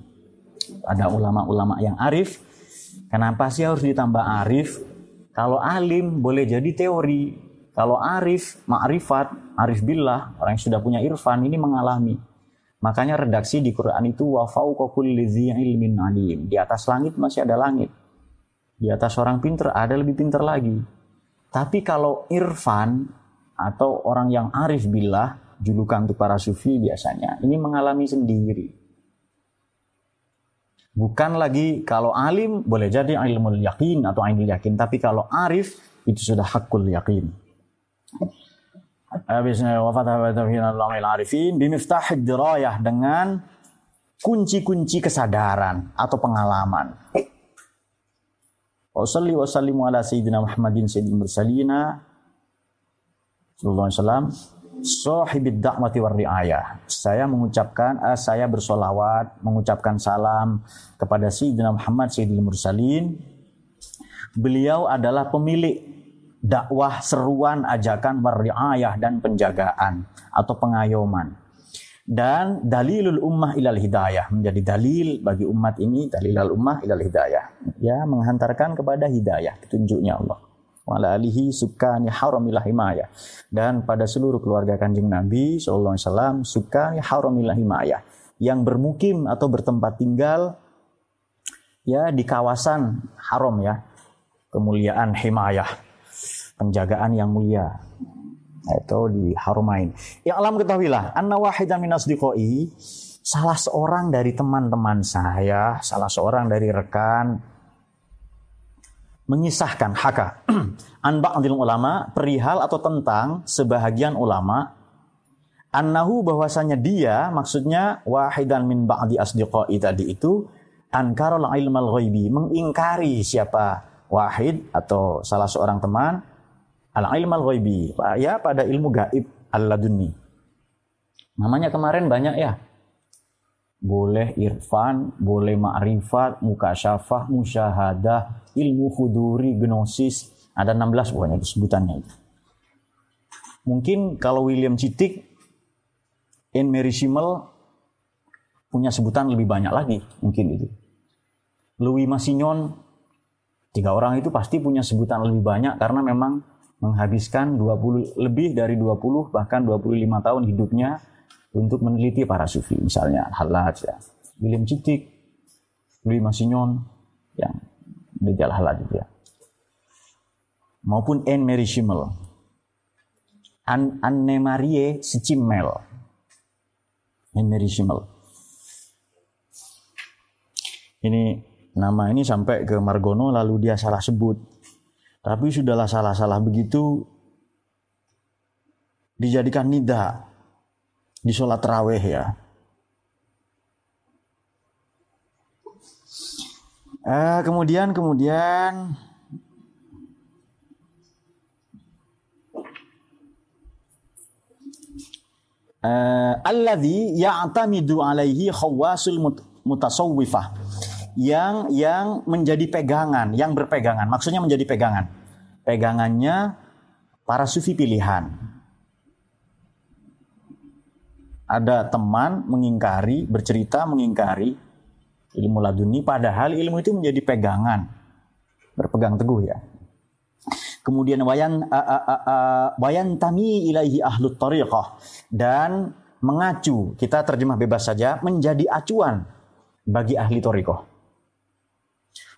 A: Ada ulama-ulama yang arif. Kenapa sih harus ditambah arif? Kalau alim boleh jadi teori. Kalau arif, ma'rifat, arif billah, orang yang sudah punya irfan ini mengalami. Makanya redaksi di Quran itu wa ilmin alim. Di atas langit masih ada langit. Di atas orang pinter ada lebih pinter lagi. Tapi kalau irfan atau orang yang arif billah, julukan untuk para sufi biasanya, ini mengalami sendiri. Bukan lagi kalau alim boleh jadi ilmu yakin atau ainul yakin, tapi kalau arif itu sudah hakul yakin. Habisnya wafat arifin bimiftah dirayah dengan kunci-kunci kesadaran atau pengalaman. Wasalli wasallimu ala sayyidina Muhammadin sayyidil mursalina sallallahu alaihi wasallam sahibid da'wati war riayah. Saya mengucapkan uh, saya bersolawat, mengucapkan salam kepada Sayyidina Muhammad Sayyidil Mursalin. Beliau adalah pemilik dakwah, seruan, ajakan, wariayah dan penjagaan atau pengayoman. Dan dalilul ummah ilal hidayah menjadi dalil bagi umat ini dalilul ummah ilal hidayah. Ya, menghantarkan kepada hidayah, petunjuknya Allah. Wala alihi sukani haramil himayah. Dan pada seluruh keluarga kanjeng Nabi SAW sukani haramil himayah. Yang bermukim atau bertempat tinggal ya di kawasan haram ya. Kemuliaan himayah penjagaan yang mulia itu di Harumain. Yang alam ketahuilah, anna wahidan min asdiqai, salah seorang dari teman-teman saya, salah seorang dari rekan mengisahkan haka an ba'dil ulama perihal atau tentang sebahagian ulama annahu bahwasanya dia maksudnya wahidan min ba'di asdiqai tadi itu ankarul ilmal ghaibi mengingkari siapa wahid atau salah seorang teman al ilm al ghaibi ya pada ilmu gaib al laduni namanya kemarin banyak ya boleh irfan, boleh ma'rifat, mukasyafah, musyahadah, ilmu huduri, gnosis, ada 16 pokoknya itu sebutannya itu. Mungkin kalau William Citik, in Mary Schimmel punya sebutan lebih banyak lagi, mungkin itu. Louis Massignon, tiga orang itu pasti punya sebutan lebih banyak karena memang menghabiskan 20 lebih dari 20 bahkan 25 tahun hidupnya untuk meneliti para sufi misalnya Halaj ya. William Citik Louis Massignon yang Rijal Halaj ya. Maupun Anne Mary Schimmel. An Anne Marie Schimmel. Anne Mary Schimmel. Ini nama ini sampai ke Margono lalu dia salah sebut tapi sudahlah salah-salah begitu dijadikan nida di sholat raweh ya. Eh, kemudian kemudian uh, alladhi ya'tamidu alaihi khawasul mutasawwifah yang yang menjadi pegangan, yang berpegangan. Maksudnya menjadi pegangan. Pegangannya para sufi pilihan. Ada teman mengingkari, bercerita mengingkari ilmu laduni padahal ilmu itu menjadi pegangan. Berpegang teguh ya. Kemudian wayan wayan tami ilaihi ahlut tariqah dan mengacu, kita terjemah bebas saja, menjadi acuan bagi ahli tariqah.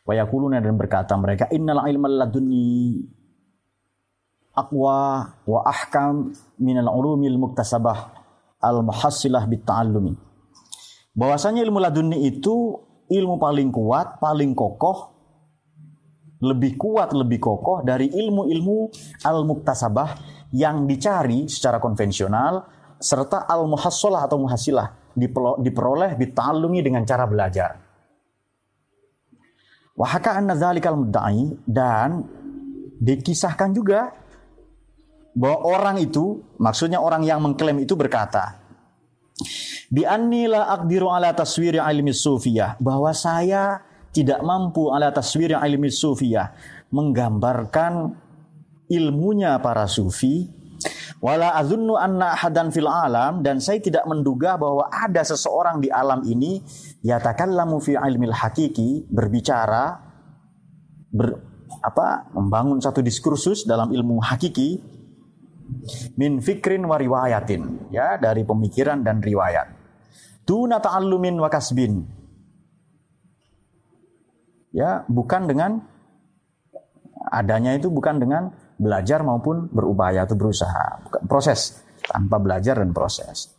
A: Wayakuluna dan berkata mereka innal ilmal laduni aqwa wa ahkam minal ulumil muktasabah al muhassilah bitta'allumi. Bahwasanya ilmu laduni itu ilmu paling kuat, paling kokoh, lebih kuat, lebih kokoh dari ilmu-ilmu al-muktasabah yang dicari secara konvensional serta al-muhassalah atau muhasilah diperoleh bita'allumi dengan cara belajar. Wahaka anna dzalikal mudda'i? Dan dikisahkan juga bahwa orang itu, maksudnya orang yang mengklaim itu berkata, bi annila aqdiru ala taswiri ilmi sufiyah, bahwa saya tidak mampu ala taswiri ilmi sufiyah, menggambarkan ilmunya para sufi. Wala azunnu anna ahadan fil alam dan saya tidak menduga bahwa ada seseorang di alam ini yatakallamu fi ilmil hakiki berbicara ber, apa membangun satu diskursus dalam ilmu hakiki min fikrin wa riwayatin ya dari pemikiran dan riwayat. Tuna ta'allumin wa kasbin. Ya, bukan dengan adanya itu bukan dengan belajar maupun berupaya atau berusaha. Bukan proses tanpa belajar dan proses.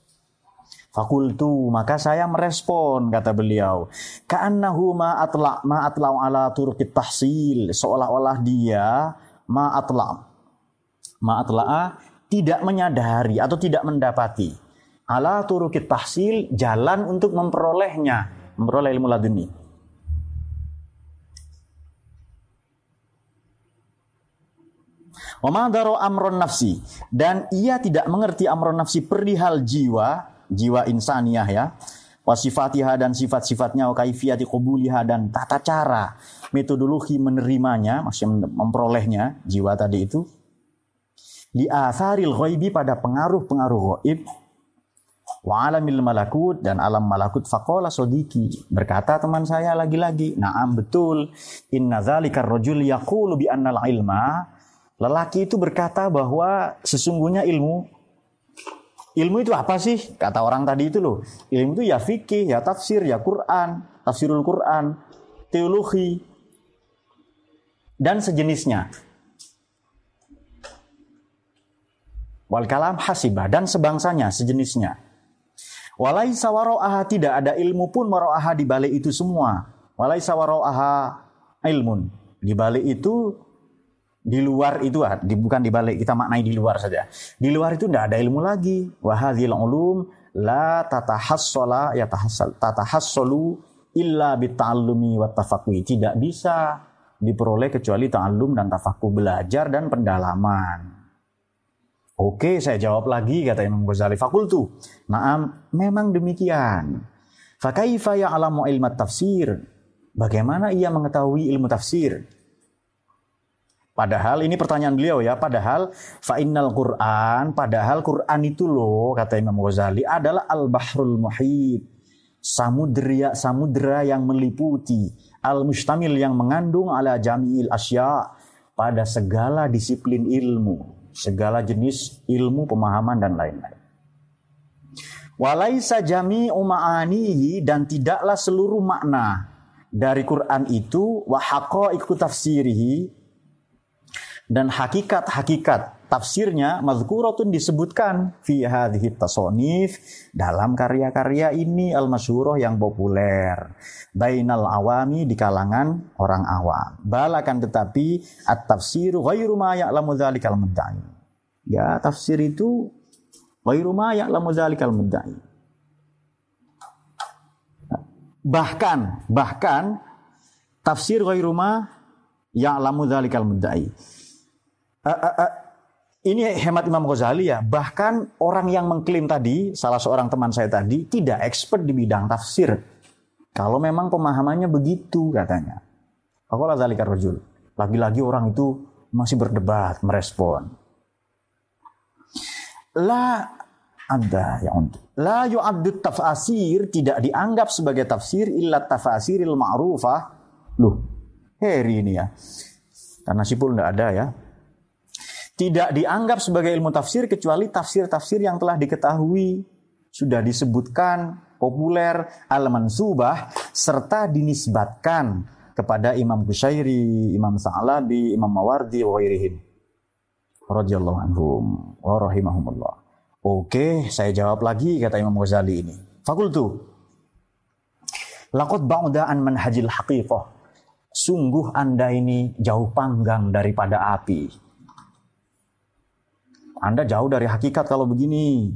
A: Fakultu maka saya merespon kata beliau. Ka'annahu ma atla ma atla ala turqit tahsil seolah-olah dia ma atla ma atla tidak menyadari atau tidak mendapati. Ala turqit tahsil jalan untuk memperolehnya memperoleh ilmu laduni. Wamadaro amron nafsi dan ia tidak mengerti amron nafsi perihal jiwa, jiwa insaniyah ya. Wasifatiha dan sifat-sifatnya, kaifiyati kubuliha dan tata cara metodologi menerimanya, maksudnya memperolehnya jiwa tadi itu. Di asaril ghaibi pada pengaruh-pengaruh ghaib. Wa alamil malakut dan alam malakut. Faqala sodiki berkata teman saya lagi-lagi na'am betul. Inna dzalika rajul yaqulu bi annal ilma. Lelaki itu berkata bahwa sesungguhnya ilmu ilmu itu apa sih kata orang tadi itu loh ilmu itu ya fikih ya tafsir ya Quran tafsirul Quran teologi dan sejenisnya wal kalam hasibah dan sebangsanya sejenisnya Walai sawaro'aha tidak ada ilmu pun waro'aha di balik itu semua. Walai sawaro'aha ilmun. Di balik itu di luar itu ah, di, bukan di balik kita maknai di luar saja. Di luar itu tidak ada ilmu lagi. Wahadhil ulum la tatahassola ya tatahassolu illa bita'allumi wa tafaqwi. Tidak bisa diperoleh kecuali ta'allum dan tafakuh belajar dan pendalaman. Oke, saya jawab lagi kata Imam Ghazali. Fakultu. Naam, memang demikian. Fakaifa ya'lamu ilmat tafsir? Bagaimana ia mengetahui ilmu tafsir? Padahal ini pertanyaan beliau ya, padahal fa'innal Qur'an, padahal Qur'an itu loh kata Imam Ghazali adalah al-bahrul muhit. Samudra samudra yang meliputi, al-mustamil yang mengandung ala jami'il asya pada segala disiplin ilmu segala jenis ilmu, pemahaman dan lain-lain. Walaisa jami ma'anihi dan tidaklah seluruh makna dari Quran itu wa ikut tafsirihi dan hakikat-hakikat tafsirnya mazkuratun disebutkan fi hadhihi tasonif dalam karya-karya ini al-masyhurah yang populer. Bainal awami di kalangan orang awam. Balakan tetapi at-tafsiru ghairu ma ya'lamu dzalikal mudda'i. Ya tafsir itu ghairu ma ya'lamu dzalikal mudda'i. Bahkan bahkan tafsir ghairu ma ya'lamu dzalikal mudda'i uh, uh, ini hemat Imam Ghazali ya, bahkan orang yang mengklaim tadi, salah seorang teman saya tadi, tidak expert di bidang tafsir. Kalau memang pemahamannya begitu katanya. Aku dzalika rajul. Lagi-lagi orang itu masih berdebat, merespon. La ada yang untuk. La yu'addu tafasir tidak dianggap sebagai tafsir illa tafasiril ma'rufah. Loh, heri ini ya. Karena sipul tidak ada ya tidak dianggap sebagai ilmu tafsir kecuali tafsir-tafsir yang telah diketahui, sudah disebutkan, populer, al-mansubah, serta dinisbatkan kepada Imam Qushairi, Imam Sa'alabi, Imam Mawardi, wa ghairihim. Radiyallahu anhum wa rahimahumullah. Oke, saya jawab lagi kata Imam Ghazali ini. Fakultu. Lakot ba'udaan manhajil haqiqah. Sungguh Anda ini jauh panggang daripada api anda jauh dari hakikat kalau begini.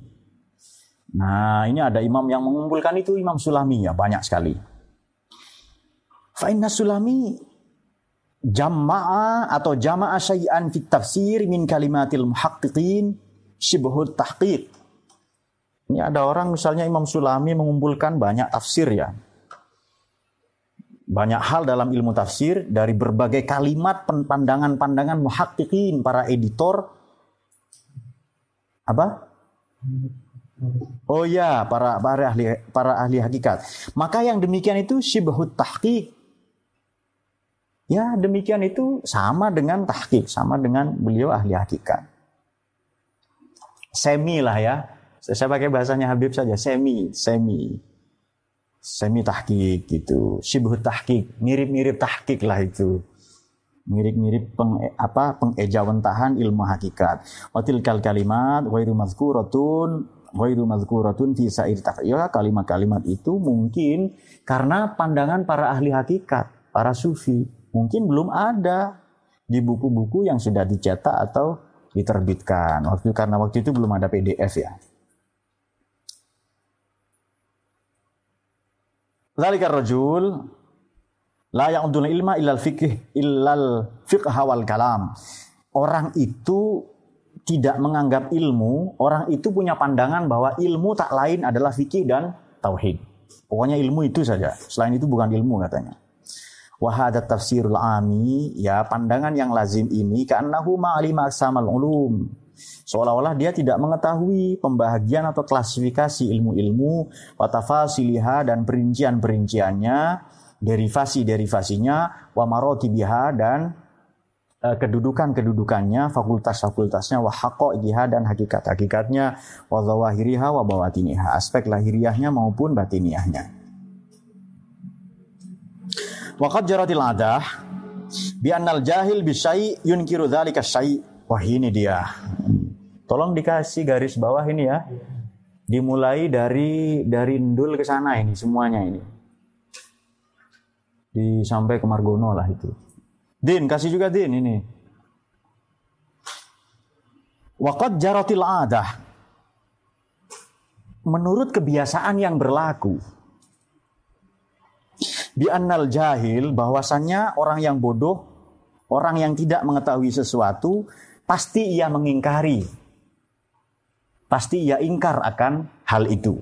A: Nah, ini ada imam yang mengumpulkan itu Imam Sulami ya, banyak sekali. Fa'inna Sulami jama'a atau jama'a syai'an fit tafsir min kalimatil muhaqqiqin syibhut tahqiq. Ini ada orang misalnya Imam Sulami mengumpulkan banyak tafsir ya. Banyak hal dalam ilmu tafsir dari berbagai kalimat pandangan-pandangan muhaqqiqin para editor apa? Oh ya, para para ahli para ahli hakikat. Maka yang demikian itu syibhut tahqiq. Ya, demikian itu sama dengan tahqiq, sama dengan beliau ahli hakikat. Semi lah ya. Saya pakai bahasanya Habib saja, semi, semi. Semi tahqiq gitu. Syibhut tahqiq, mirip-mirip tahqiq lah itu mirip-mirip peng, apa pengejawentahan ilmu hakikat. Watil kal kalimat ghairu mazkuratun ghairu mazkuratun fi sa'ir ya kalimat-kalimat itu mungkin karena pandangan para ahli hakikat, para sufi, mungkin belum ada di buku-buku yang sudah dicetak atau diterbitkan. Waktu karena waktu itu belum ada PDF ya. Zalika rajul La ya'udul ilma illal fikih illal fiqh wal kalam. Orang itu tidak menganggap ilmu, orang itu punya pandangan bahwa ilmu tak lain adalah fikih dan tauhid. Pokoknya ilmu itu saja. Selain itu bukan ilmu katanya. Wahadat tafsirul ami, ya pandangan yang lazim ini karena ma'alima aksamal ulum. Seolah-olah dia tidak mengetahui pembahagian atau klasifikasi ilmu-ilmu, watafasiliha dan perincian-perinciannya, derivasi-derivasinya, wa marotibiha dan uh, kedudukan-kedudukannya, fakultas-fakultasnya, wa haqaiqiha dan hakikat-hakikatnya, wa zawahiriha wa bawatiniha, aspek lahiriahnya maupun batiniahnya. Waqad jaratil adah bi annal jahil bisyai yunkiru dzalika syai. Wah ini dia. Tolong dikasih garis bawah ini ya. Dimulai dari dari Ndul ke sana ini semuanya ini. Di sampai ke Margono lah itu. Din, kasih juga Din ini. Waqad jaratil adah. Menurut kebiasaan yang berlaku, bi annal jahil bahwasannya orang yang bodoh, orang yang tidak mengetahui sesuatu pasti ia mengingkari. Pasti ia ingkar akan hal itu.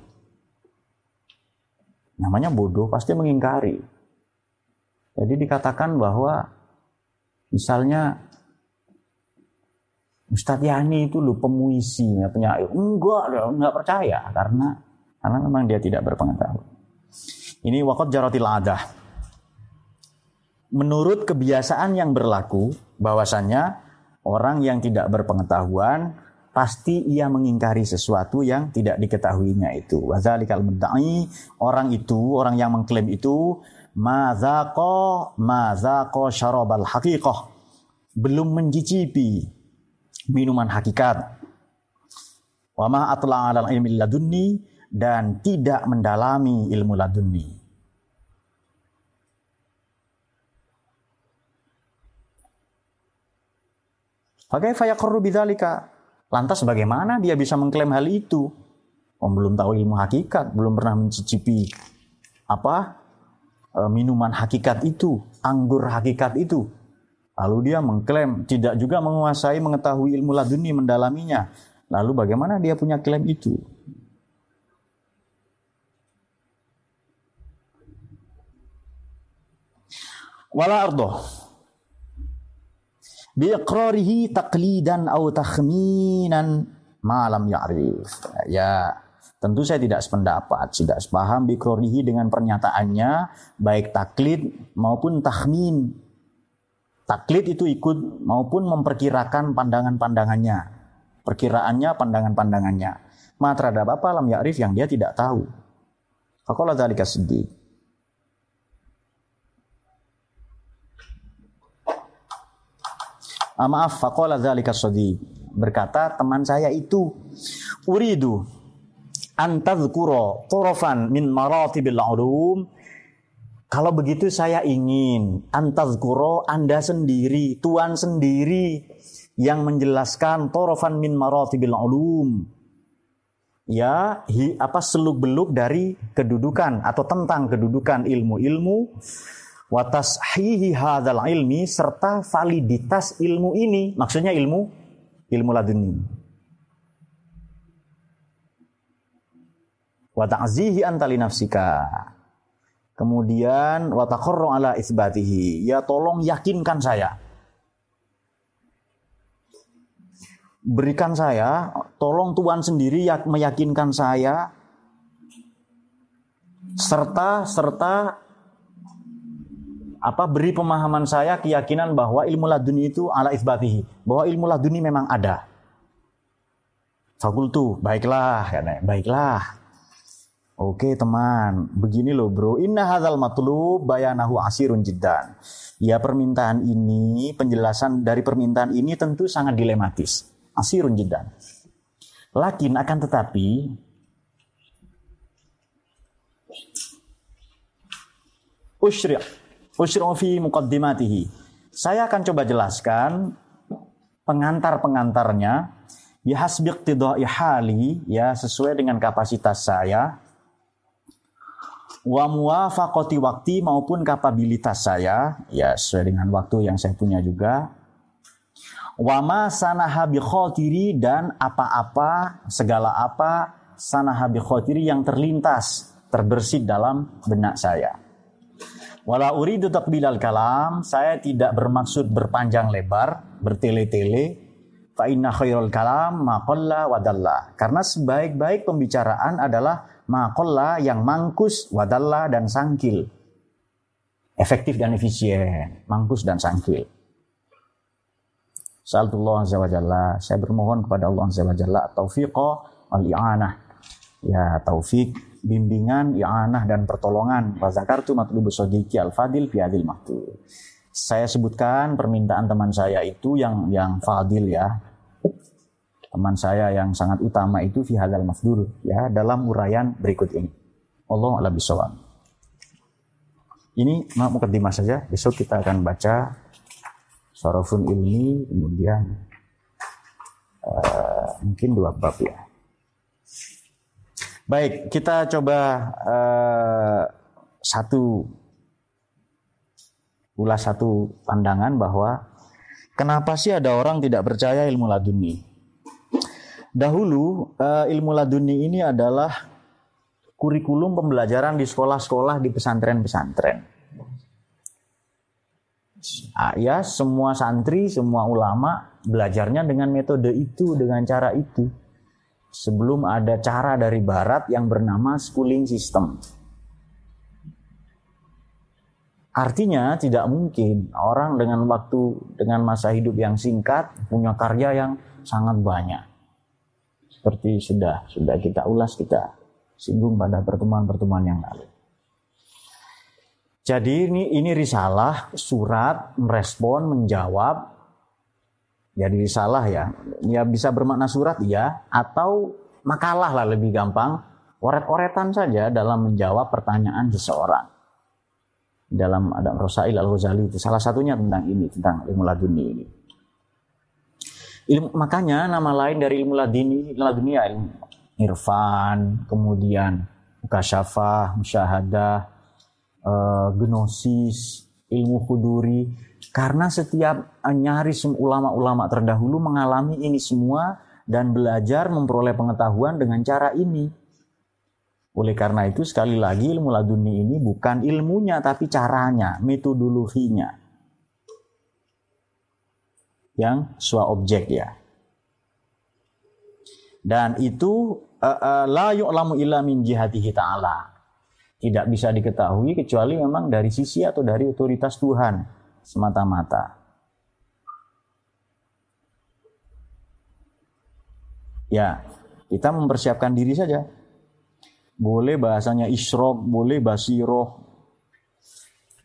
A: Namanya bodoh pasti mengingkari. Jadi dikatakan bahwa misalnya Ustadz Yani itu lu pemuisi, penyair. Enggak, enggak percaya karena karena memang dia tidak berpengetahuan. Ini wakot jarotil adah. Menurut kebiasaan yang berlaku, bahwasannya orang yang tidak berpengetahuan pasti ia mengingkari sesuatu yang tidak diketahuinya itu. Wazalikal mudda'i, orang itu, orang yang mengklaim itu, mazaqo mazaqo syarabal haqiqah. Belum mencicipi minuman hakikat. Wa ma atla 'alal ilmi ladunni dan tidak mendalami ilmu laduni. Bagaimana fayaqarru bidzalika? Lantas bagaimana dia bisa mengklaim hal itu? Om belum tahu ilmu hakikat, belum pernah mencicipi apa minuman hakikat itu, anggur hakikat itu. Lalu dia mengklaim tidak juga menguasai mengetahui ilmu laduni mendalaminya. Lalu bagaimana dia punya klaim itu? wala ardo biiqrarihi taqlidan atau takhminan malam ya'rif ya tentu saya tidak sependapat tidak sepaham biiqrarihi dengan pernyataannya baik taklid maupun takhmin taklid itu ikut maupun memperkirakan pandangan-pandangannya. Perkiraannya pandangan-pandangannya. Ma terhadap apa lam ya'rif yang dia tidak tahu. Fakola dzalika sedih Ah, maaf, faqala dzalika sadiq. Berkata teman saya itu, uridu an tadhkura turafan min maratibil ulum. Kalau begitu saya ingin antazkuro Anda sendiri, Tuhan sendiri yang menjelaskan torofan min maratibil ulum. Ya, hi, apa seluk beluk dari kedudukan atau tentang kedudukan ilmu-ilmu watas hihi hadal ilmi serta validitas ilmu ini maksudnya ilmu ilmu laduni wa ta'zihi antali nafsika. Kemudian wa ala isbatihi ya tolong yakinkan saya. Berikan saya tolong Tuhan sendiri meyakinkan saya. Serta serta apa beri pemahaman saya keyakinan bahwa ilmu laduni itu ala isbatihi bahwa ilmu laduni memang ada. Fakultu baiklah baiklah oke teman. Begini loh bro. Inna hadzal matlub bayanahu asirun jiddan. Ya permintaan ini penjelasan dari permintaan ini tentu sangat dilematis. Asirun jiddan. Lakin akan tetapi usyri' Usrofi muqaddimatihi. Saya akan coba jelaskan pengantar-pengantarnya. Bihasbiq tidai hali ya sesuai dengan kapasitas saya wa muwafaqati waktu maupun kapabilitas saya ya sesuai dengan waktu yang saya punya juga wa ma sanaha bi dan apa-apa segala apa sanaha bi yang terlintas terbersit dalam benak saya Wala uridu takbilal kalam, saya tidak bermaksud berpanjang lebar, bertele-tele. fa inna khairul kalam ma qalla wa. Karena sebaik-baik pembicaraan adalah ma qalla yang mangkus, wadalla dan sangkil. Efektif dan efisien, mangkus dan sangkil. Sallallahu azza wa jalla, saya bermohon kepada Allah azza wa jalla taufiqa wal i'anah. Ya, taufik, bimbingan, i'anah dan pertolongan. Wa zakartu matlubu sadiqi al-fadil fi hadil Saya sebutkan permintaan teman saya itu yang yang fadil ya, teman saya yang sangat utama itu fi hadal mafdul ya dalam uraian berikut ini. Allah a'lam bishawab. Ini mukadimah saja. Besok kita akan baca Sarafun ilmi kemudian uh, mungkin dua bab ya. Baik, kita coba uh, satu ulas satu pandangan bahwa kenapa sih ada orang tidak percaya ilmu laduni? Dahulu uh, ilmu laduni ini adalah kurikulum pembelajaran di sekolah-sekolah di pesantren-pesantren. Ah, ya, semua santri, semua ulama belajarnya dengan metode itu, dengan cara itu. Sebelum ada cara dari barat yang bernama schooling system. Artinya tidak mungkin orang dengan waktu dengan masa hidup yang singkat punya karya yang sangat banyak seperti sudah sudah kita ulas kita singgung pada pertemuan-pertemuan yang lalu. Jadi ini ini risalah surat merespon menjawab. Jadi risalah ya. Ya bisa bermakna surat ya atau makalah lah lebih gampang. Oret-oretan saja dalam menjawab pertanyaan seseorang. Dalam ada Rosail Al Ghazali itu salah satunya tentang ini tentang ilmu laduni ini. Ilmu, makanya nama lain dari ilmu ladini, laduni ya ilmu irfan, kemudian mukasyafah, musyahadah, e, gnosis, ilmu kuduri. Karena setiap nyaris ulama-ulama terdahulu mengalami ini semua dan belajar memperoleh pengetahuan dengan cara ini. Oleh karena itu sekali lagi ilmu laduni ini bukan ilmunya tapi caranya, metodologinya yang swa objek ya. Dan itu uh, uh, la yu'lamu illa min jihatihi ta'ala. Tidak bisa diketahui kecuali memang dari sisi atau dari otoritas Tuhan semata-mata. Ya, kita mempersiapkan diri saja. Boleh bahasanya isrok, boleh basiroh,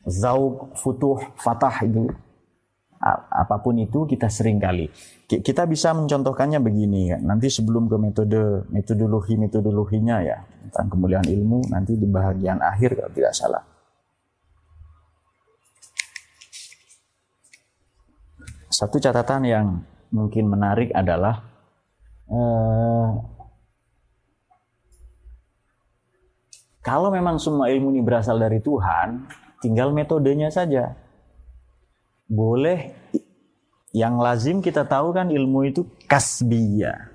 A: zauk, futuh, fatah itu apa pun itu kita sering kali. Kita bisa mencontohkannya begini nanti sebelum ke metode metodologi metodologinya ya. Tentang kemuliaan ilmu nanti di bagian akhir kalau tidak salah. Satu catatan yang mungkin menarik adalah eh, kalau memang semua ilmu ini berasal dari Tuhan tinggal metodenya saja boleh yang lazim kita tahu kan ilmu itu kasbiyah.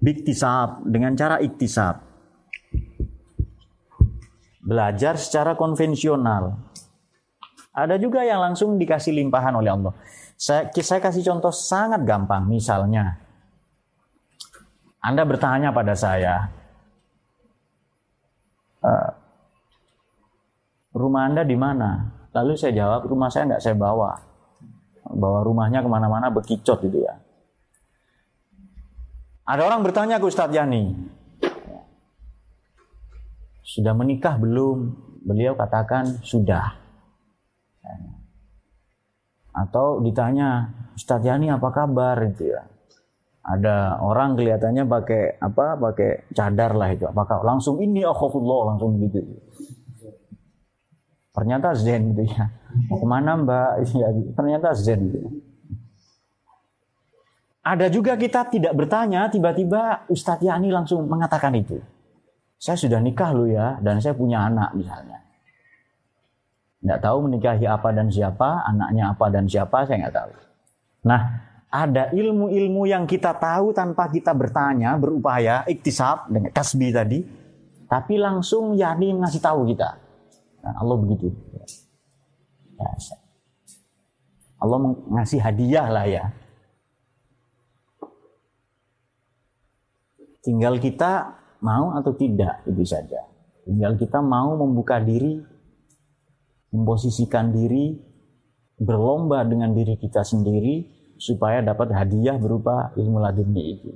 A: Biktisab dengan cara iktisab. Belajar secara konvensional. Ada juga yang langsung dikasih limpahan oleh Allah. Saya, saya kasih contoh sangat gampang. Misalnya, Anda bertanya pada saya, e, rumah Anda di mana? Lalu saya jawab, rumah saya tidak saya bawa. Bawa rumahnya ke mana-mana bekicot gitu ya. Ada orang bertanya ke Ustadz Yani, sudah menikah belum? Beliau katakan sudah. Atau ditanya, Ustadz Yani apa kabar gitu ya. Ada orang kelihatannya pakai apa? Pakai cadar lah itu. Apakah langsung ini akhafullah langsung gitu. Ternyata zen gitu ya. Mau ke mana mbak? Ya, ternyata zen gitu. Ada juga kita tidak bertanya, tiba-tiba Ustadz Yani langsung mengatakan itu. Saya sudah nikah loh ya, dan saya punya anak misalnya. Tidak tahu menikahi apa dan siapa, anaknya apa dan siapa, saya nggak tahu. Nah, ada ilmu-ilmu yang kita tahu tanpa kita bertanya, berupaya, iktisab, dengan kasbi tadi, tapi langsung Yani ngasih tahu kita. Nah, Allah begitu. Ya. Allah ngasih hadiah lah ya. Tinggal kita mau atau tidak itu saja. Tinggal kita mau membuka diri, memposisikan diri, berlomba dengan diri kita sendiri supaya dapat hadiah berupa ilmu laduni itu.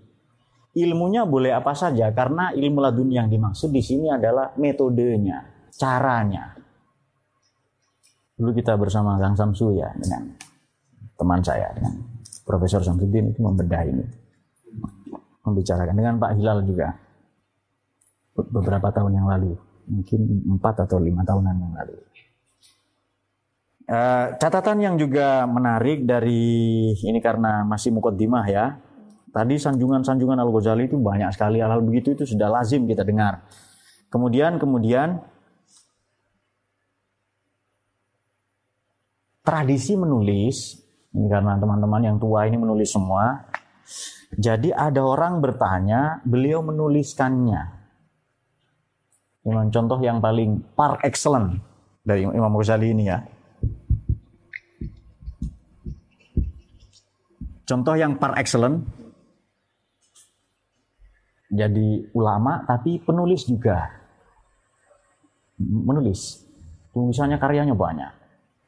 A: Ilmunya boleh apa saja karena ilmu laduni yang dimaksud di sini adalah metodenya, caranya. Dulu kita bersama Kang Samsu ya dengan teman saya dengan Profesor Samsudin itu membedah ini. Membicarakan dengan Pak Hilal juga. Beberapa tahun yang lalu mungkin empat atau lima tahunan yang lalu. Uh, catatan yang juga menarik dari ini karena masih mukaddimah ya. Tadi sanjungan-sanjungan Al Ghazali itu banyak sekali. Hal-hal begitu itu sudah lazim kita dengar. Kemudian kemudian tradisi menulis ini karena teman-teman yang tua ini menulis semua. Jadi ada orang bertanya, beliau menuliskannya. Ini contoh yang paling par excellent dari Imam Ghazali ini ya. Contoh yang par excellent. Jadi ulama tapi penulis juga. Menulis. Tulisannya karyanya banyak.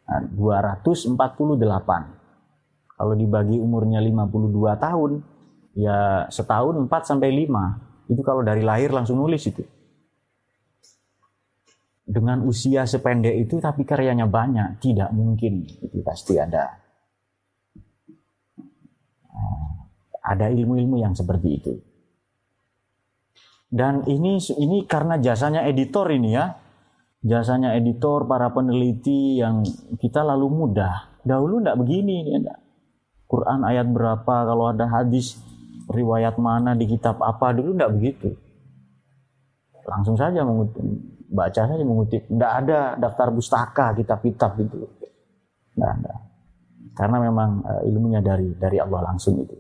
A: Nah, 248 kalau dibagi umurnya 52 tahun, ya setahun 4 sampai 5. Itu kalau dari lahir langsung nulis itu. Dengan usia sependek itu tapi karyanya banyak, tidak mungkin. Itu pasti ada eh, ada ilmu-ilmu yang seperti itu. Dan ini ini karena jasanya editor ini ya. Jasanya editor, para peneliti yang kita lalu mudah. Dahulu enggak begini, enggak Quran ayat berapa, kalau ada hadis riwayat mana di kitab apa dulu enggak begitu. Langsung saja mengutip, baca saja mengutip. Enggak ada daftar pustaka kitab-kitab gitu. Enggak ada. Karena memang uh, ilmunya dari dari Allah langsung itu.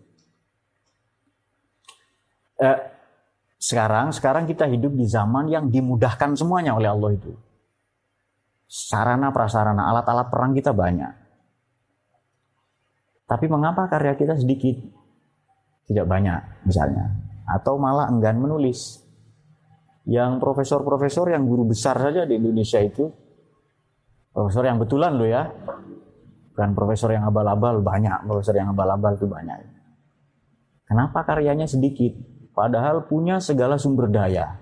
A: Uh, sekarang sekarang kita hidup di zaman yang dimudahkan semuanya oleh Allah itu. Sarana prasarana alat-alat perang kita banyak tapi mengapa karya kita sedikit? Tidak banyak misalnya. Atau malah enggan menulis. Yang profesor-profesor yang guru besar saja di Indonesia itu, profesor yang betulan loh ya, bukan profesor yang abal-abal, banyak profesor yang abal-abal itu banyak. Kenapa karyanya sedikit? Padahal punya segala sumber daya.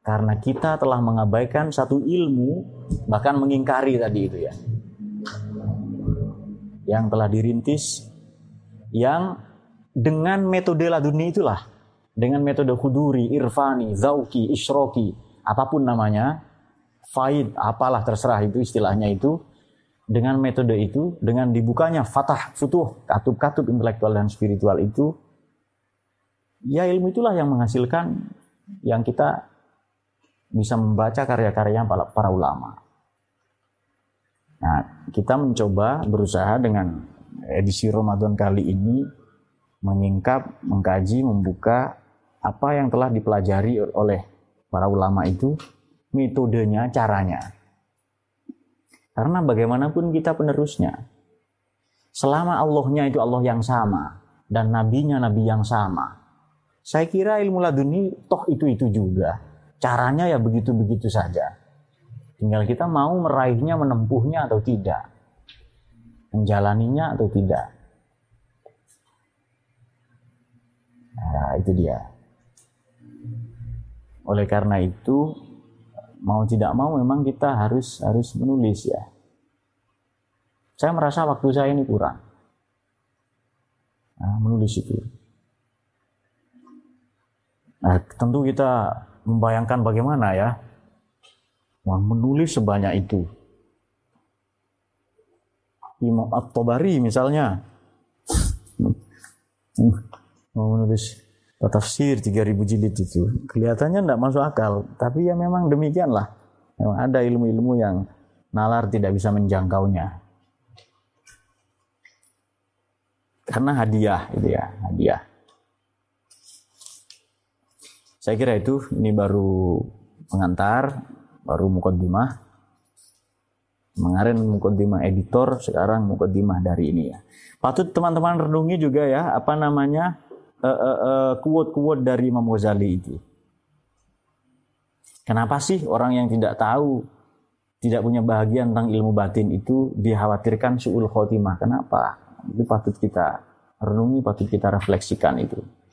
A: Karena kita telah mengabaikan satu ilmu, bahkan mengingkari tadi itu ya. Yang telah dirintis yang dengan metode laduni itulah. Dengan metode huduri, irfani, zauki, isroki, apa pun namanya, faid, apalah terserah itu istilahnya itu, dengan metode itu, dengan dibukanya fatah, futuh, katup-katup intelektual dan spiritual itu, ya ilmu itulah yang menghasilkan yang kita bisa membaca karya-karya para, ulama. Nah, kita mencoba berusaha dengan edisi Ramadan kali ini menyingkap, mengkaji, membuka apa yang telah dipelajari oleh para ulama itu, metodenya, caranya. Karena bagaimanapun kita penerusnya. Selama Allahnya itu Allah yang sama dan nabinya nabi yang sama. Saya kira ilmu laduni toh itu-itu juga. Caranya ya begitu-begitu saja. Tinggal kita mau meraihnya, menempuhnya atau tidak. Menjalaninya atau tidak. Nah, itu dia. Oleh karena itu, mau tidak mau memang kita harus harus menulis ya. Saya merasa waktu saya ini kurang. Nah, menulis itu. Nah, tentu kita membayangkan bagaimana ya. Menulis sebanyak itu. Imam At-Tabari misalnya. Mau menulis tafsir 3000 jilid itu kelihatannya tidak masuk akal. Tapi ya memang demikianlah memang ada ilmu-ilmu yang nalar tidak bisa menjangkaunya. Karena hadiah itu ya hadiah saya kira itu ini baru pengantar baru mukaddimah. Kemarin mukaddimah editor, sekarang mukaddimah dari ini ya. Patut teman-teman renungi juga ya, apa namanya, uh, uh, uh, dari Imam Ghazali itu. Kenapa sih orang yang tidak tahu, tidak punya bahagia tentang ilmu batin itu dikhawatirkan su'ul khotimah? Kenapa? Itu patut kita renungi, patut kita refleksikan itu.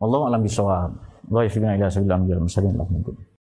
A: Allah alam bisawab. Wa ila